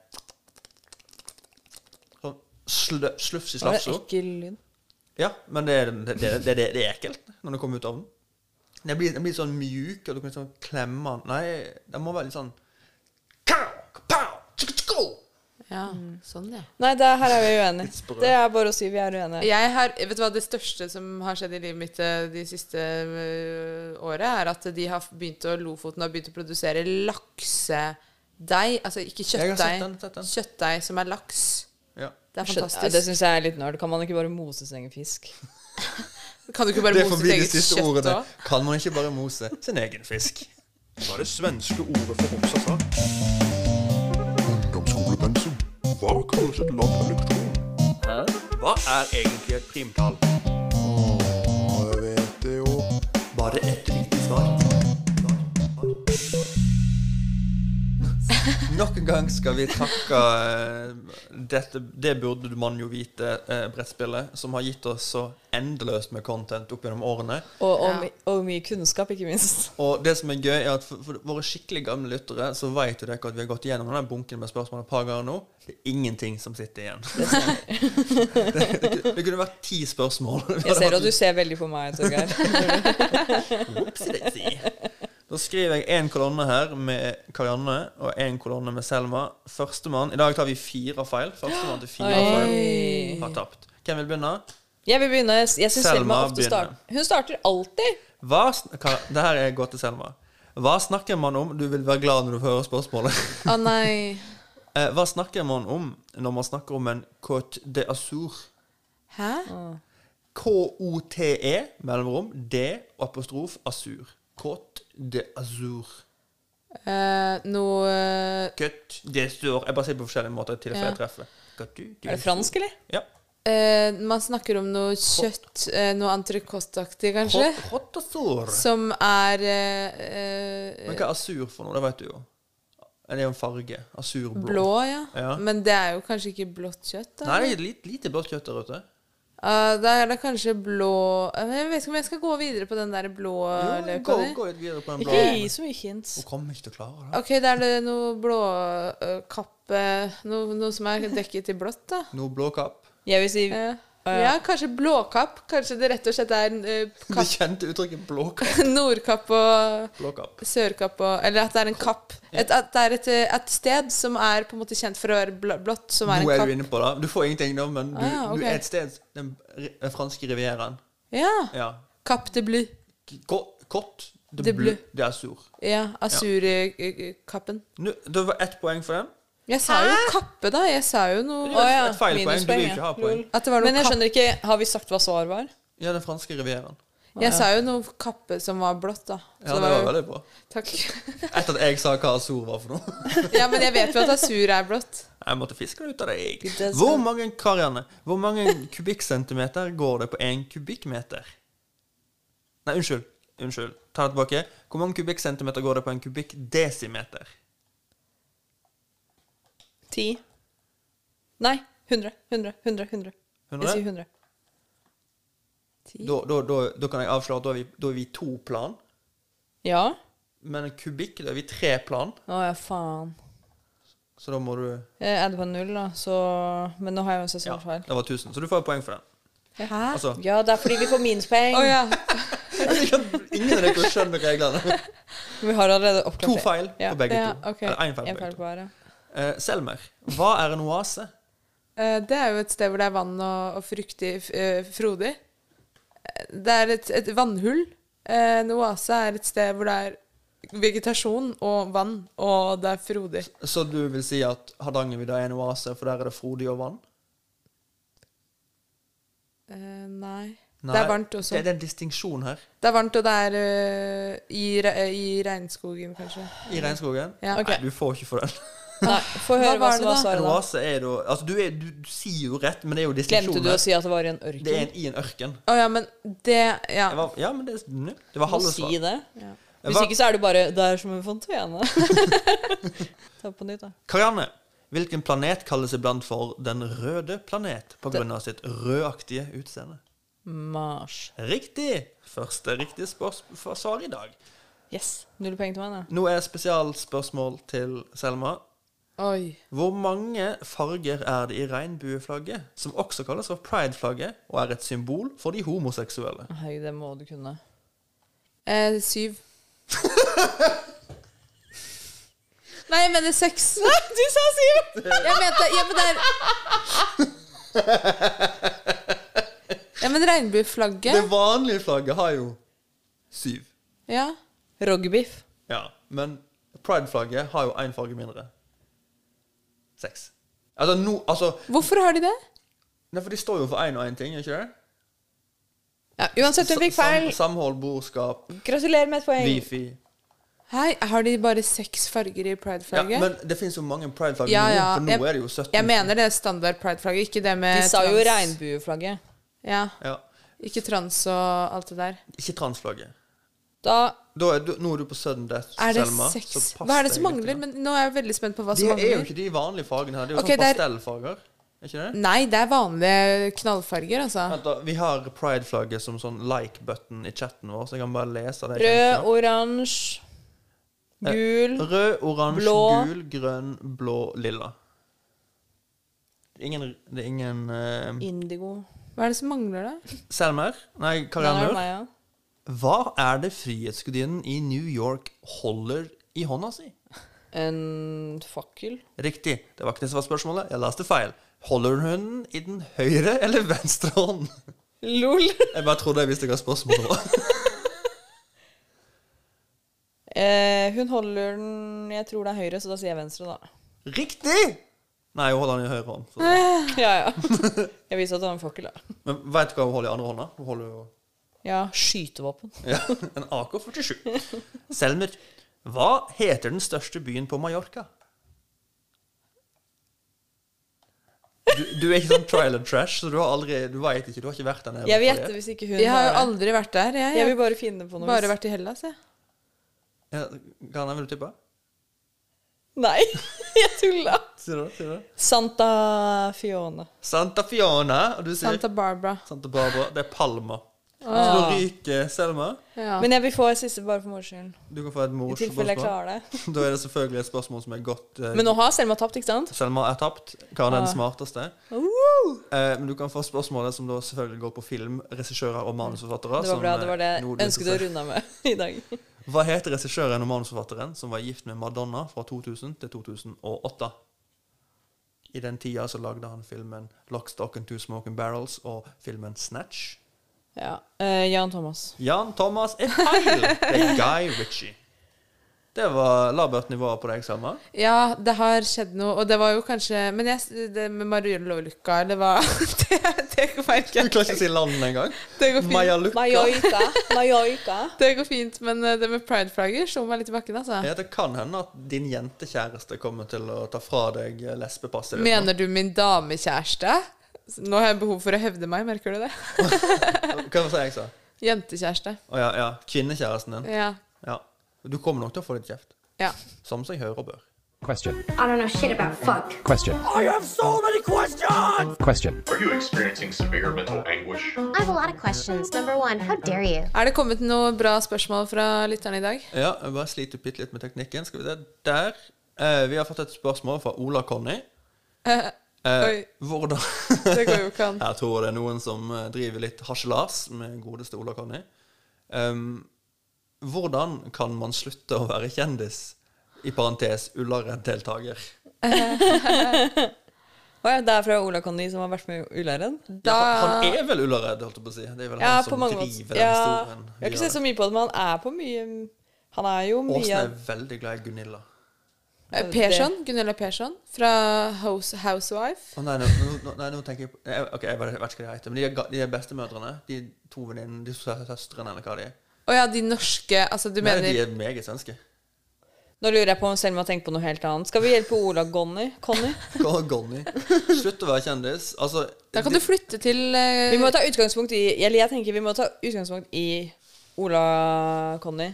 Sånn slufs i Det ekkel lyd. Ja, men det, det, det, det, det er ekkelt når det kommer ut av ovnen. Den blir, den blir sånn mjuk, og du kan liksom klemme den. Nei, den må være litt sånn. Ja, sånn, ja. Nei, det, her er vi uenige. Det er bare å si vi er uenige. Jeg har, vet du hva Det største som har skjedd i livet mitt eh, de siste eh, året, er at de har begynt å Lofoten har begynt å produsere laksedeig. Altså ikke kjøttdeig. Kjøttdeig som er laks. Ja. Det er fantastisk. Det syns jeg er litt nerd. Kan man ikke bare mose sin egen fisk? kan du ikke bare mose ditt eget kjøtt ordene. Kan man ikke bare mose sin egen fisk? Hva er det svenske ordet for oppsatt Ungdomsskolepensum. Hva kalles et lavt elektron? Hva er egentlig et primtall? Å, jeg vet det jo. Bare ett riktig svar. Nok en gang skal vi takke eh, dette, Det burde man jo vite, eh, brettspillet, som har gitt oss så endeløst med content opp gjennom årene. Og, og, Ja. og mye kunnskap, ikke minst. Og det som er gøy, er at for, for våre skikkelig gamle lyttere, så vet jo dere at vi har gått igjennom den bunken med spørsmål et par ganger nå. Det er ingenting som sitter igjen. det, det, det kunne vært ti spørsmål. Jeg ser at du ser veldig på meg, Torgeir. Da skriver jeg én kolonne her med Karianne og én kolonne med Selma. Førstemann I dag tar vi fire feil. Førstemann til fire Oi. feil har tapt. Hvem vil begynne? Jeg vil begynne. Jeg syns Selma Selma ofte starter Hun starter alltid. Hva, det her er godt til Selma. Hva snakker man om? Du vil være glad når du hører spørsmålet. Å nei. Eh, hva snakker man om når man snakker om en Côte de Azur? Hæ? K-O-T-E, E, mellomrom, D, apostrof, Azur. Côte de Azur. Eh, noe eh, Côte de Azur. Jeg bare sier det på forskjellige måter til Ja. jeg treffer. Côte du, Er det fransk, eller? Ja. eh, Man snakker om noe kjøtt, eh, noe entrecôte-aktig, kanskje? Hot, hot Azur. Som er eh, eh, Men hva er Azur for noe? Det vet du jo. Det er jo en farge. Azurblå. blå, ja. Ja. Men det er jo kanskje ikke blått kjøtt? Da? Nei, det er lite, lite blått kjøtt der ute. Ah, da er det kanskje blå eh, Jeg vet ikke om jeg skal gå videre på den der blå Jo, løka gå, di. gå videre på den blå. Ikke gi så mye hints. Hun kommer ikke til å klare det. Ok, da er det noe blåkappe noe, noe som er dekket i blått, da. Noe blå kapp. Jeg vil si Ja. Ja, kanskje blåkapp. Kanskje det rett og slett er en kapp. Det kjente uttrykket blåkapp. Nordkapp og blåkapp. sørkapp og Eller at det er en kapp. Et, at det er et, et sted som er på en måte kjent for å være blått, som er Nå en er du inne på det. Du får ingenting nå, men du, Ah, okay. du er et sted Den, den franske rivieraen. Ja. Ja. Kapp de Blu. Kort. De Det bleu. bleu. Det er sur. Ja, Asurkappen. Ja. det var ett poeng for den. Jeg sa jo kappe, da. Jeg sa jo noe Å ja. Et feil. Du vil minuspoeng, ikke ha poeng. At det var noe Men jeg skjønner ikke Har vi sagt hva svar var? Ja, den franske rivieraen. Jeg sa jo noe kappe som var blått, da. Ja, det var veldig bra. Takk. Etter at jeg sa hva Azur var for noe. Ja, men jeg vet jo at Asur er blått. Jeg måtte fiske det ut av deg. Hvor mange Karianne, hvor mange kubikkcentimeter går det på én kubikkmeter? Nei, unnskyld. Unnskyld. Ta det tilbake. Hvor mange kubikkcentimeter går det på en kubikkdesimeter? Ti? Nei. 100. 100. 100. 100. Jeg sier 100. Da, da, da, da kan jeg avsløre at da er vi, da er vi to plan. Ja? Men en kubikk, da er vi tre plan. Å ja, faen. Så da må du Jeg det på null, da, så Men nå har jeg jo en Ja, det var 1000. Så du får poeng for den. Hæ? Altså, Ja, det er fordi vi får minuspoeng. Å ja. ingen av dere skjønner reglene. Vi har allerede oppklart To feil Ja. på begge Ja, to. ok. Eller én feil feil på to. hver. Eh, Selmer, hva er en oase? Eh, Det er jo et sted hvor det er vann og, og fruktig, eh, frodig. Eh, Det er et, et vannhull. Eh, En oase er et sted hvor det er vegetasjon og vann, og det er frodig. Så du vil si at Hardangervidda er en oase, for der er det frodig og vann? Eh, nei. Nei, Det er varmt også. Det, det er en distinksjon her. Det er varmt, og det er uh, i, re- i regnskogen, kanskje. I regnskogen? Ja. Okay. Nei, du får ikke for den. Nei, få høre hva, hva som var svaret, da. Oase er da Altså, du, er, du, du sier jo rett, men det er jo Glemte du å si at det var i en ørken? Det er en, i en ørken. Å ja, men det Ja. Det var, ja, men det, det var halve svaret. si det. Ja. Hvis var- ikke så er det bare Det er som en fontene. Ta på nytt, da. Karianne, hvilken planet kalles iblant for den røde planet av sitt rødaktige utseende? Mars. Riktig! Første riktige svar i dag. Yes. Null poeng til meg, da. Nå er spesialspørsmål til Selma. Oi. Hvor mange farger er det i regnbueflagget, som også kalles for prideflagget, og er et symbol for de homoseksuelle? Hei, det må du kunne. Eh, syv. Nei, jeg mener seks. Du sa syv! Jeg mente Ja, men det er Ja, men regnbueflagget Det vanlige flagget har jo syv. Ja. Rogbiff. Ja, men prideflagget har jo én farge mindre. Seks. Altså, no, altså Hvorfor har de det? Nei, for de står jo for én og én ting, ikke det? Ja, uansett, hun fikk feil. Sam, samhold, borskap, Gratulerer med et poeng. wifi. Hei, har de bare seks farger i Ja, prideflagget? men det fins jo mange prideflagg Ja, nå, for nå Jeg- er det jo 17. Jeg mener det er standard prideflagget, ikke det med De sa jo trans. regnbueflagget. Ja. Ja. Ikke trans og alt det der. Ikke transflagget. Da Da er du, nå er du på sudden death, Er det Selma. så Hva er det som mangler? Men nå er jeg veldig spent på hva Det som er jo ikke de vanlige fargene her. Det er jo okay, sånn er- pastellfarger. Er ikke det? Nei, det er vanlige knallfarger, altså. Vent da, Vi har pride-flagget som sånn like-button i chatten vår, så jeg kan bare lese det. rød, oransje, gul Rød, oransje, gul, grønn, blå, lilla. Det ingen, det er ingen uh, Indigo. Hva er det som mangler, da? Selmer? Nei, Karianne. det ja. Hva er det Frihetsgudinnen i New York holder i hånda si? En fakkel. Riktig. Det var ikke det som var spørsmålet. Jeg leste feil. Holder hun den i den høyre eller venstre hånd? Lol. Jeg bare trodde jeg visste hva spørsmålet var. Eh, hun holder den Jeg tror det er høyre, så da sier jeg venstre, da. Riktig! Nei, hun holder den i høyre hånd. Så. Ja, ja. Jeg viser at hun har en fakkel, da. Men veit du hva hun holder i andre hånda? Hun holder jo Ja, skytevåpen. ja, en AK-47. Selmer, hva heter den største byen på Mallorca? Du, du er ikke sånn trial and trash, så du har aldri Du vet ikke, du har ikke vært der nede. Jeg vet det. hvis ikke hun Jeg har jo aldri vært der. Jeg, Jeg jeg vil bare finne på noe. bare hvis- vært i Hellas, jeg. Ja, Garne, vil du tippe? Nei, jeg tulla. Sier du? Sier du? Santa Fiona. Santa Fiona, og du sier Santa Barbara. Santa Barbara. Det er Palma. Så da ryker Selma. Ja. Men jeg vil få et siste bare for mors skyld. Du kan få et I tilfelle jeg klarer det. Da er det selvfølgelig et spørsmål som er godt eh, Men nå har Selma tapt, ikke sant? Selma er tapt. Karen er den smarteste? Eh, men du kan få spørsmålet som da selvfølgelig går på film, regissører og manusforfattere. Det var som, bra. eh, Det var det noe jeg du ønsket å interesserer. runde av med i dag. Hva heter regissøren og manusforfatteren som var gift med Madonna fra 2000 til 2008? I den tida så lagde han filmen 'Lock, Stock and Two Smoking Barrels' og filmen 'Snatch'. Ja. Uh, Jan Thomas. Jan Thomas er feil! Det er Guy Ritchie. Det var labert nivå på deg, Selma. Ja, det har skjedd noe, og det var jo kanskje Men jeg, det med Mariello-lykka, det var Det, det merker Du klarer ikke å si landet engang. Det går fint. Majalukka. Mallorca. Mallorca. Det går fint, men eh, det med pride-flagger slo meg litt i bakken, altså. Ja, det kan hende at din jentekjæreste kommer til å ta fra deg lesbepasset. ditt. Mener du min damekjæreste? Nå har jeg behov for å hevde meg, merker du det? Hva sa jeg sa? Jentekjæreste. Å ja, ja. Kvinnekjæresten din. Ja. Ja. Du kommer nok til å få litt kjeft. ja. Som seg hører og bør. Question. I don't know shit about fuck. Question. I have so many questions! Question. Are you experiencing severe mental anguish? I have a lot of questions. Number one, how dare you? Er det kommet noe bra spørsmål fra lytterne i dag? Ja, jeg bare sliter bitte litt med teknikken. Skal vi se. Der. Eh, vi har fått et spørsmål fra Ola Conny. Eh, Eh, Oi. hvordan Det går jo ikke an. Jeg tror det er noen som eh, driver litt harselas med godeste Ola Conny. Um, hvordan kan man slutte å være kjendis? I parentes Ullared-deltaker. Å ja, det er fra Ola Conny som har vært med i Da... Ja, han er vel Ullared, holdt jeg på å si. Det er vel Ja, han som driver måter. den Ja, historien. jeg har ikke sett så mye på det, men han er på mye Han er jo mye Åsen er veldig glad i Gunilla. Eh, Persson, Gunilla Persson fra House, Housewife. Oh, nei, nå, nå, nei, nå tenker jeg på Ok, jeg vet ikke hva de heter, men de er, de er bestemødrene. De to venninnene, de sø- søstrene, eller hva de er. Å ja, de norske Altså, du Nei, mener de er meget svenske. Nå lurer jeg på om Selma har tenkt på noe helt annet. Skal vi hjelpe Ola Gonny? Conny? Gonny. Slutt å være kjendis. Altså Da kan du flytte til uh, Vi må ta utgangspunkt i Eller jeg tenker vi må ta utgangspunkt i Ola Conny,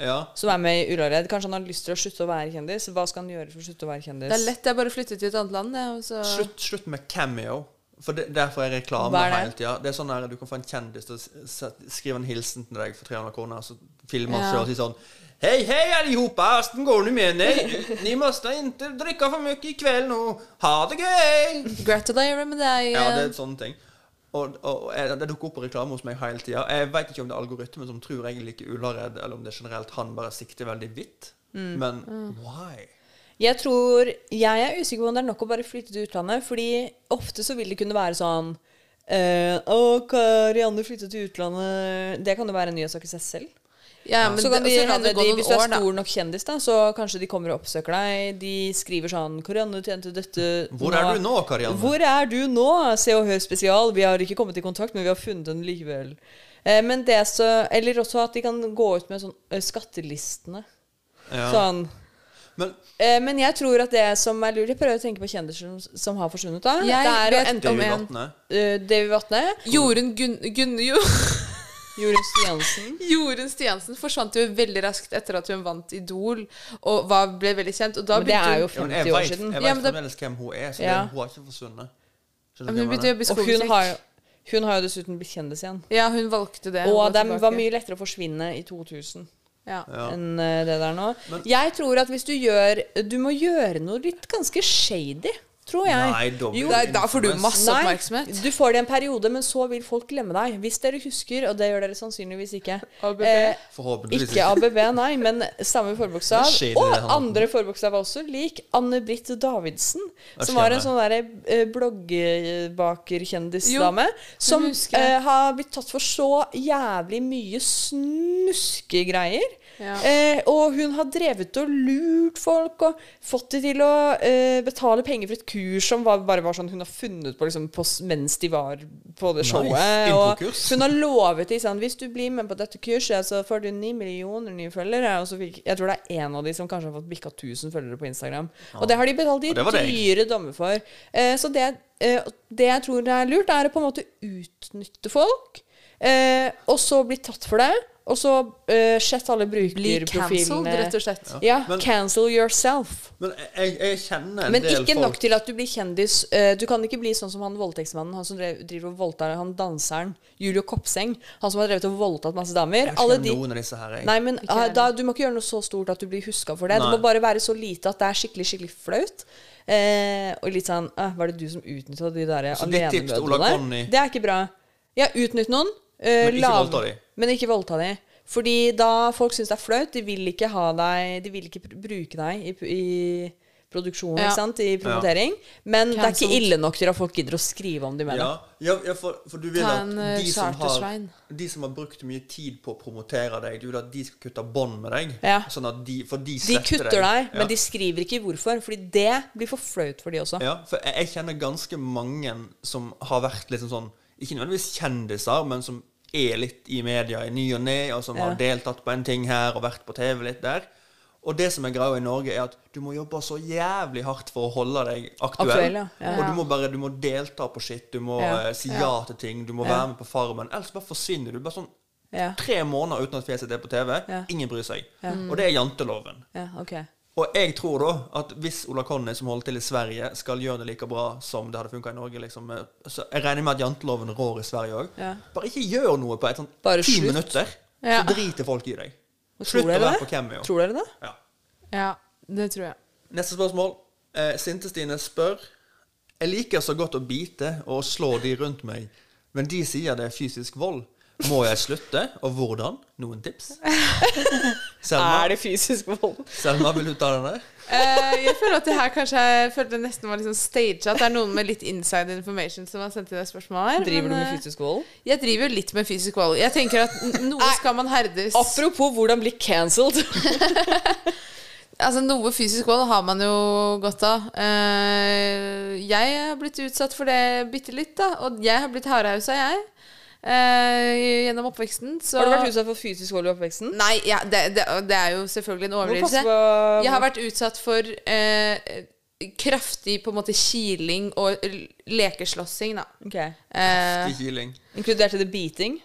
Ja. som er med i Ullared. Kanskje han har lyst til å slutte å være kjendis. Hva skal han gjøre for å slutte å være kjendis? Det er lett, er bare flytter til et annet land. Det, så Slutt, slutt med cameo. For det, derfor er reklame er hele tida. Det er sånn der, Du kan få en kjendis til å skrive en hilsen til deg for 300 kroner, så filmer han Ja. sjøl og sier sånn Hei, hei allihopa, åssen går det med deg? Ni måste inte dricka for mye i kveld nå. Ha det gøy! Gratulerer med deg. Ja, det er sånne ting. Og, og, og det dukker opp reklame hos meg hele tida. Jeg veit ikke om det er algoritmen som tror jeg liker Ullared, eller om det er generelt han bare sikter veldig vidt. Mm. Men why? Jeg tror Jeg er usikker på om det er nok å bare flytte til utlandet. Fordi ofte så vil det kunne være sånn eh, Å, Karianne flyttet til utlandet Det kan jo være en nyhetssak i seg selv. Ja, men så kan det- de så kan det gå de, noen Hvis du er stor da. nok kjendis, da, så kanskje de kommer og oppsøker deg. De skriver sånn 'Karianne tjente dette Hvor er du nå, Karianne? Hvor er du nå? Se og Hør spesial. Vi har ikke kommet i kontakt, men vi har funnet den likevel. Eh, men det så Eller også at de kan gå ut med sånn eh, skattelistene. Ja. Sånn Men Eh, Men jeg tror at det som er lurt Jeg prøver å tenke på kjendiser som, som har forsvunnet. da Jeg Det er jo enten en- Vatne. uh, Vatne, Jorunn Gunn... Gunn jo. Jorunn Stiansen Jorunn Stiansen forsvant jo veldig raskt etter at hun vant Idol og var, ble veldig kjent. Og da Men det er jo Ja, men 50 år siden. jeg vet men det- fremdeles hvem hun er, så det, Ja. hun har ikke forsvunnet. Ja, men hun begynte å jobbe i Og hun har, jo, hun har jo dessuten blitt kjendis igjen. Ja, hun valgte det. Og det var mye lettere å forsvinne i 2000 ja. Ja. enn eh, det der nå. Jeg tror at hvis du gjør Du må gjøre noe litt ganske shady, tror jeg. Nei, Jo. Da, får du masse masse Nei, oppmerksomhet. du får det en periode, men så vil folk glemme deg. Hvis dere husker, og det gjør dere sannsynligvis ikke. ABB. Eh, ikke ABB, nei, men samme forbokstav. Og andre forbokstav også, lik Anne-Britt Davidsen. Som var en sånn derre eh, bloggbakerkjendisdame. Som eh, har blitt tatt for så jævlig mye snuskegreier. Ja. Eh, og hun har drevet og lurt folk og fått de til å eh, betale penger for et kurs som var, bare var sånn hun har funnet på, liksom, på mens de var på det showet. og hun har lovet dem sånn Hvis du blir med på dette kurset, så får du ni millioner nye følgere. Og så fikk, jeg tror det er en av de som kanskje har fått bikka 1000 følgere på Instagram. Og det har de betalt de dyre dommer for. Eh, så det, eh, det jeg tror er lurt, er å på en måte utnytte folk. Eh, og så bli tatt for det. Og så uh, slett alle Bli brukerprofilene. cancelled, rett og slett. Ja, Men- cancel yourself. Men jeg, jeg kjenner en Men del ikke nok til at du blir kjendis. Uh, du kan ikke bli sånn som han voldtektsmannen, han som drev, driver og voldtar han danseren, Julio Kopseng. Han som har drevet og voldtatt masse damer. Jeg Alle de noen av disse her jeg. Nei, men ah, da, Du må ikke gjøre noe så stort at du blir huska for det. Nei. Det må bare være så lite at det er skikkelig skikkelig flaut. Uh, og litt sånn ah, Var det du som utnytta de der alenemødrene? Det er ikke bra. Ja, utnytt noen. Eh, Men ikke voldta de. Men ikke voldta de. Fordi da folk syns det er flaut, de vil ikke ha deg De vil ikke bruke deg i, i produksjon, Ja. ikke sant? I promotering. Men det er ikke ille nok til at folk gidder å skrive om de med Ja, ja, ja for, for du vil at eh, de som, har, de som har brukt mye tid på å promotere deg, du vil at de skal kutte bånd med deg? Ja. Sånn at de, for de De kutter deg, Ja. men de skriver ikke hvorfor. Fordi det blir for flaut for de også. Ja, for jeg, jeg kjenner ganske mange som har vært liksom sånn Ikke nødvendigvis kjendiser, men som er litt i media i ny og ne, og som Ja. har deltatt på en ting her og vært på TV litt der. Og det som er greia i Norge, er at du må jobbe så jævlig hardt for å holde deg aktuell. Aktuell, ja. Ja. Og du må bare du må delta på shit, du må eh, si ja. til ting, du må være med på Farmen. Ellers bare forsvinner du. Bare sånn tre måneder uten at fjeset er på TV. Ingen bryr seg. Og det er janteloven. Ja, ok. Og jeg tror da at hvis Ola Conny, som holder til i Sverige, skal gjøre det like bra som det hadde funka i Norge liksom, eh, Så jeg regner med at janteloven rår i Sverige òg. Ja. Bare ikke gjør noe på et sånt Bare ti slutt. minutter, Ja. så driter folk i deg. Og Slutt tror å dere være det? på cameo. Tror dere det? Ja. Ja, det tror jeg. Neste spørsmål. Eh, Sinte-Stine spør Jeg liker så godt å bite og slå de rundt meg, men de sier det er fysisk vold. Må jeg slutte, og hvordan? Noen tips? Selma, Er det fysisk vold? Selma vil du ta denne? Eh, jeg føler at det her kanskje Jeg følte det nesten var liksom staged. At det er noen med litt inside information som har sendt inn det spørsmålet her. Driver du men, med eh, fysisk vold? Jeg driver jo litt med fysisk vold. Jeg tenker at n- noe skal man herdes Apropos hvordan bli cancelled. Altså Noe fysisk vold har man jo godt av. Eh, jeg har blitt utsatt for det bitte litt, da. Og jeg har blitt hardhausa, jeg. Eh, gjennom oppveksten. Så Har du vært utsatt for fysisk vold i oppveksten? Nei, ja, det, det, det er jo selvfølgelig en overdrivelse. på- Jeg har vært utsatt for eh, kraftig på en måte kiling og lekeslåssing, da. Ok. Eh, Kraftig kiling. Inkluderte det beating?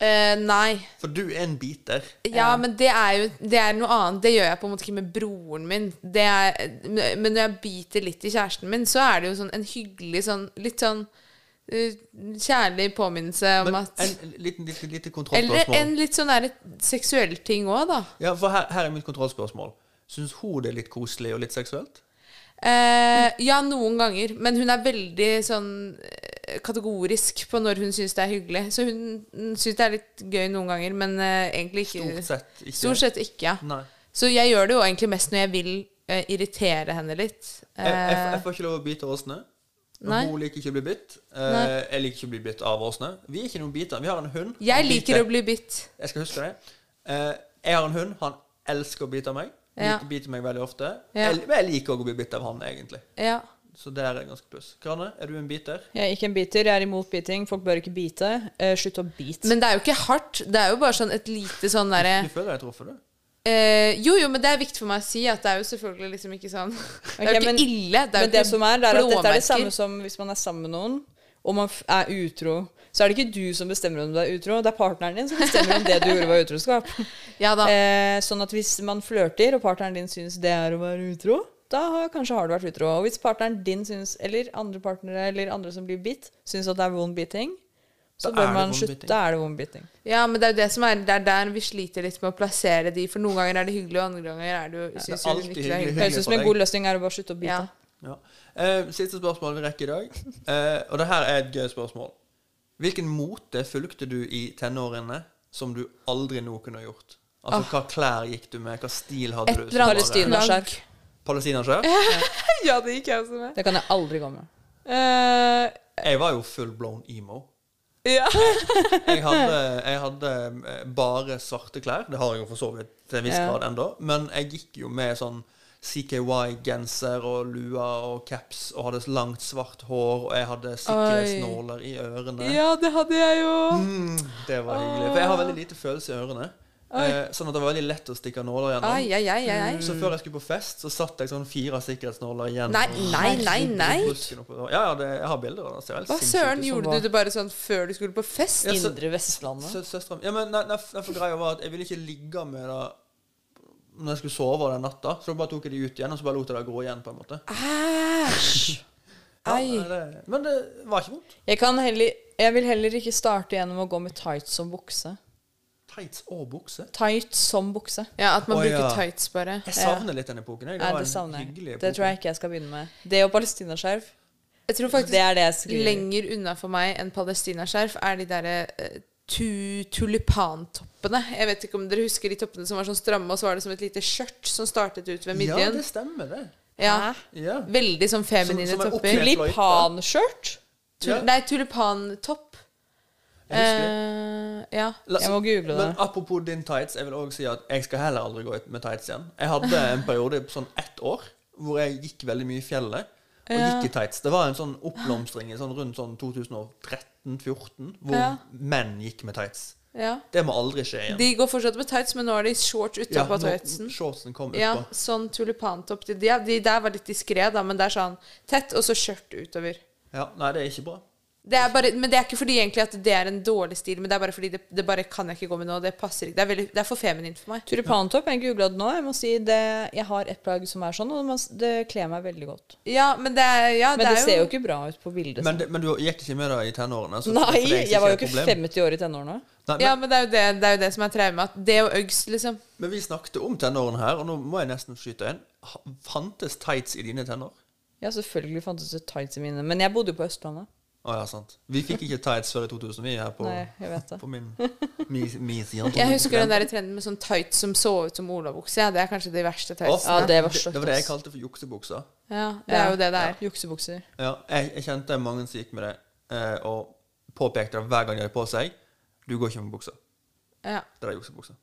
eh, nei. For du er en biter. Ja, men det er jo det er noe annet. Det gjør jeg på en måte ikke med broren min. Det er, men når jeg biter litt i kjæresten min, så er det jo sånn en hyggelig sånn Litt sånn kjærlig påminnelse om Men at en liten, liten, liten Eller en litt sånn seksuell ting òg, da. Ja, for her, her er mitt kontrollspørsmål. Syns hun det er litt koselig og litt seksuelt? Eh, ja, noen ganger. Men hun er veldig sånn eh, kategorisk på når hun syns det er hyggelig. Så hun syns det er litt gøy noen ganger, men eh, egentlig ikke. Stort sett ikke. Stort sett ikke, ja. Nei. Så jeg gjør det jo egentlig mest når jeg vil eh, irritere henne litt. Jeg, jeg, jeg Eh, får ikke lov å bite Åsne. Nei. Hun liker ikke å bli bitt. Eh, jeg liker ikke å bli bitt av åsene. Vi er ikke noen biter. Vi har en hund. jeg liker biter. å bli bitt. Jeg skal huske det. Eh, jeg har en hund. Han elsker å bite meg. Ja. Biter, biter meg veldig ofte. Ja. Jeg, men jeg liker også å bli bitt av han, egentlig. Ja. Så det er ganske pluss. Krane, er du en biter? Jeg er ikke en biter. Jeg er imot biting. Folk bør ikke bite. Eh, slutt å bite. Men det er jo ikke hardt. Det er jo bare sånn et lite sånn derre Du føler deg truffet, du? Eh, Jo, jo, men det er viktig for meg å si at det er jo selvfølgelig liksom ikke sånn Det er jo ikke men- ille. Det er Men jo det som er, det er at dette er det samme som hvis man er sammen med noen, og man er utro. Så er det ikke du som bestemmer om du er utro, det er partneren din som bestemmer om det du gjorde, var utroskap. Ja da. Eh, sånn at hvis man flørter, og partneren din syns det er å være utro, da har, kanskje har du vært utro. Og hvis partneren din syns, eller andre partnere eller andre som blir bitt, syns at det er vond biting, så bør det man slutte. Da er det vond. Ja, men det er jo det som er Det er der vi sliter litt med å plassere de. For noen ganger er det hyggelig, og andre ganger er det jo synes, det ikke det er hyggelig. hyggelig. Høres ut som en god løsning er å bare slutte å bite. Ja. Ja. Eh, siste spørsmål vi rekker i dag. Eh, og det her er et gøy spørsmål. Hvilken mote fulgte du i tenårene som du aldri nå kunne gjort? Altså, Hva klær gikk du med? Hva stil hadde Et du? eller annet Palestinaskjerf. Palestinaskjerf? Ja, det gikk jeg også med. Det kan jeg aldri gå med. Uh, Jeg var jo full blown emo. Ja. Jeg hadde, jeg hadde eh, bare svarte klær. Det har jeg jo for så vidt til en viss grad ennå. Men jeg gikk jo med sånn CKY-genser og lua og caps og hadde langt, svart hår, og jeg hadde sikkerhetsnåler i ørene. ja, det hadde jeg jo. Mm, det var hyggelig. For jeg har veldig lite følelse i ørene. Eh, sånn at det var veldig lett å stikke nåler gjennom. Ai, ai, ai, ai. Så før jeg skulle på fest, så satt jeg sånn fire sikkerhetsnåler igjen. Nei, nei, nei, nei. Ja, ja, det, jeg har bilder av det. ser Hva søren, gjorde du det bare sånn før du skulle på fest? Ja, så- Indre Vestlandet. Sø- Søstera Ja, men nei, nei, nei, for greia var at jeg ville ikke ligge med det når jeg skulle sove den natta. Så da bare tok jeg de ut igjen, og så bare lot jeg det gå igjen, på en måte. Æsj. Ja, det, men det var ikke vondt. Jeg, kan heller, jeg vil heller ikke starte gjennom å gå med tights som bukse. Tights og bukse. Tights som bukse. Ja, at man Å, bruker ja. tights bare. Jeg savner litt den epoken. Jeg. Det Nei, var det en savner hyggelig jeg. epoke. Det tror jeg ikke jeg skal begynne med. Det og palestinaskjerf, Jeg tror faktisk det er det jeg skriver. lenger unna for meg enn palestinaskjerf er de derre eh, tu tulipantoppene. Jeg vet ikke om dere husker de toppene som var sånn stramme, og så var det som et lite skjørt som startet ut ved Ja, midjen. det stemmer, det. Ja, Ja. Veldig sånn feminine Som- som er topper. Tulipanskjørt? Tul Ja. Nei, tulipantopp. Eh, ja. Jeg må google det. Men apropos din tights, jeg vil også si at jeg skal heller aldri gå ut med tights igjen. Jeg hadde en periode på sånn ett år hvor jeg gikk veldig mye i fjellet. Og Ja. gikk i tights. Det var en sånn oppblomstring sånn rundt sånn 2013-2014 hvor Ja. menn gikk med tights. ja. Det må aldri skje igjen. De går fortsatt med tights, men nå er de shorts utapå ja, tightsen. Shortsen kom Ja, sånn tulipantopp. De, de der var litt diskré, da, men det er sånn tett, og så skjørt utover. Ja, nei, det er ikke bra. Det er bare, men det er ikke fordi egentlig at det er en dårlig stil, men det er bare fordi det, det bare kan jeg ikke gå med nå. Det passer ikke. Det er, veldig, det er for feminint for meg. Tulipantopp, jeg googla det nå. Jeg må si det, jeg har et plagg som er sånn, og det kler meg veldig godt. Ja, men det er, ja, Men det, er ser jo ikke bra ut på bildet. Men, det, men du gikk ikke med det i tenårene? så Nei, er jeg var jo ikke 50 år i tenårene. Nei, men, Ja, men det er jo det, det, er jo det som er traumet. Det og Uggs, liksom. men vi snakket om tenårene her, og nå må jeg nesten skyte inn. Fantes tights i dine tenår? Ja, selvfølgelig fantes det tights i mine, men jeg bodde jo på Østlandet. Å ja, sant. Vi fikk ikke tights før i 2000, vi her på, Nei, jeg vet det. på min, min, min side. Jeg husker den der trenden med sånn tights som så ut som olabukse. Ja, det er kanskje de verste tightsene. Ja, det var det, det var det jeg kalte for juksebukser. Ja, det er jo det det er. Juksebukser. Ja, jeg, jeg kjente mange som gikk med det, eh, og påpekte det hver gang de hadde på seg. Du går ikke med bukser. Ja. Det er juksebukser.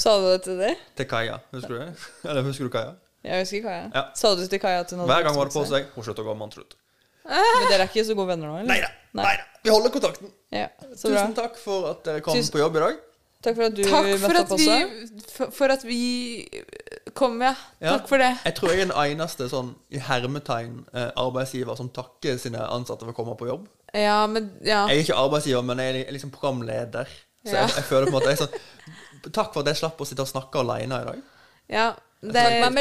Sa du det til dem? Til Kaja. Husker du det? Eller husker du Kaja? Jeg husker Kaja. Ja. Sa du til Kaja at hun hadde Hver gang hun hadde på seg, hun sluttet å gå med til slutt. Men dere er ikke så gode venner nå, eller? Nei da. Nei. Vi holder kontakten. Ja, så bra. Tusen takk for at dere kom Tusen- på jobb i dag. Takk for at du Takk for møtte at opp vi også. for, for at vi kom, ja. Ja. Takk for det. Jeg tror jeg er den eneste sånn i hermetegn eh, arbeidsgiver som takker sine ansatte for å komme på jobb. Ja, men ja. Jeg er ikke arbeidsgiver, men jeg er liksom programleder. Så Ja. jeg, jeg føler på en måte jeg er sånn Takk for at jeg slapp å sitte og snakke alene i dag. Ja, det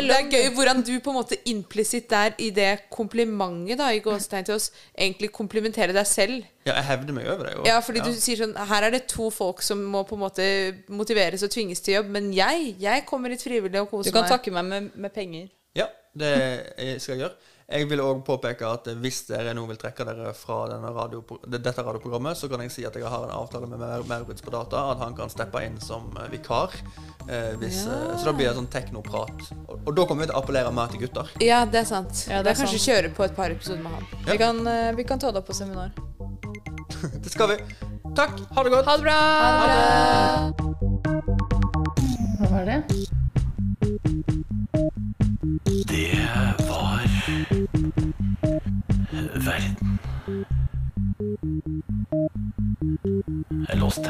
det er gøy hvordan du på en måte implisitt der i det komplimentet da, i gåstegn til oss, egentlig komplimenterer deg selv. Ja, jeg hevder meg over det. jo. Ja, fordi du sier sånn Her er det to folk som må på en måte motiveres og tvinges til jobb, men jeg, jeg kommer hit frivillig og koser meg. Du kan meg. takke meg med, med penger. Ja, det skal jeg gjøre. Jeg vil òg påpeke at hvis dere nå vil trekke dere fra denne radio, dette radioprogrammet, så kan jeg si at jeg har en avtale med Maurits på data, at han kan steppe inn som eh, vikar. Eh, hvis, Ja. eh, så da blir det sånn teknoprat. Og, og da kommer vi til å appellere mer til gutter. Ja, det er sant. Ja, det det er kanskje sant. kjøre på et par episoder med han. Vi, kan, eh, vi kan ta det opp på seminar. Det skal vi. Takk. Ha det godt. Ha det bra. Hva var det? Det verden. Jeg låste.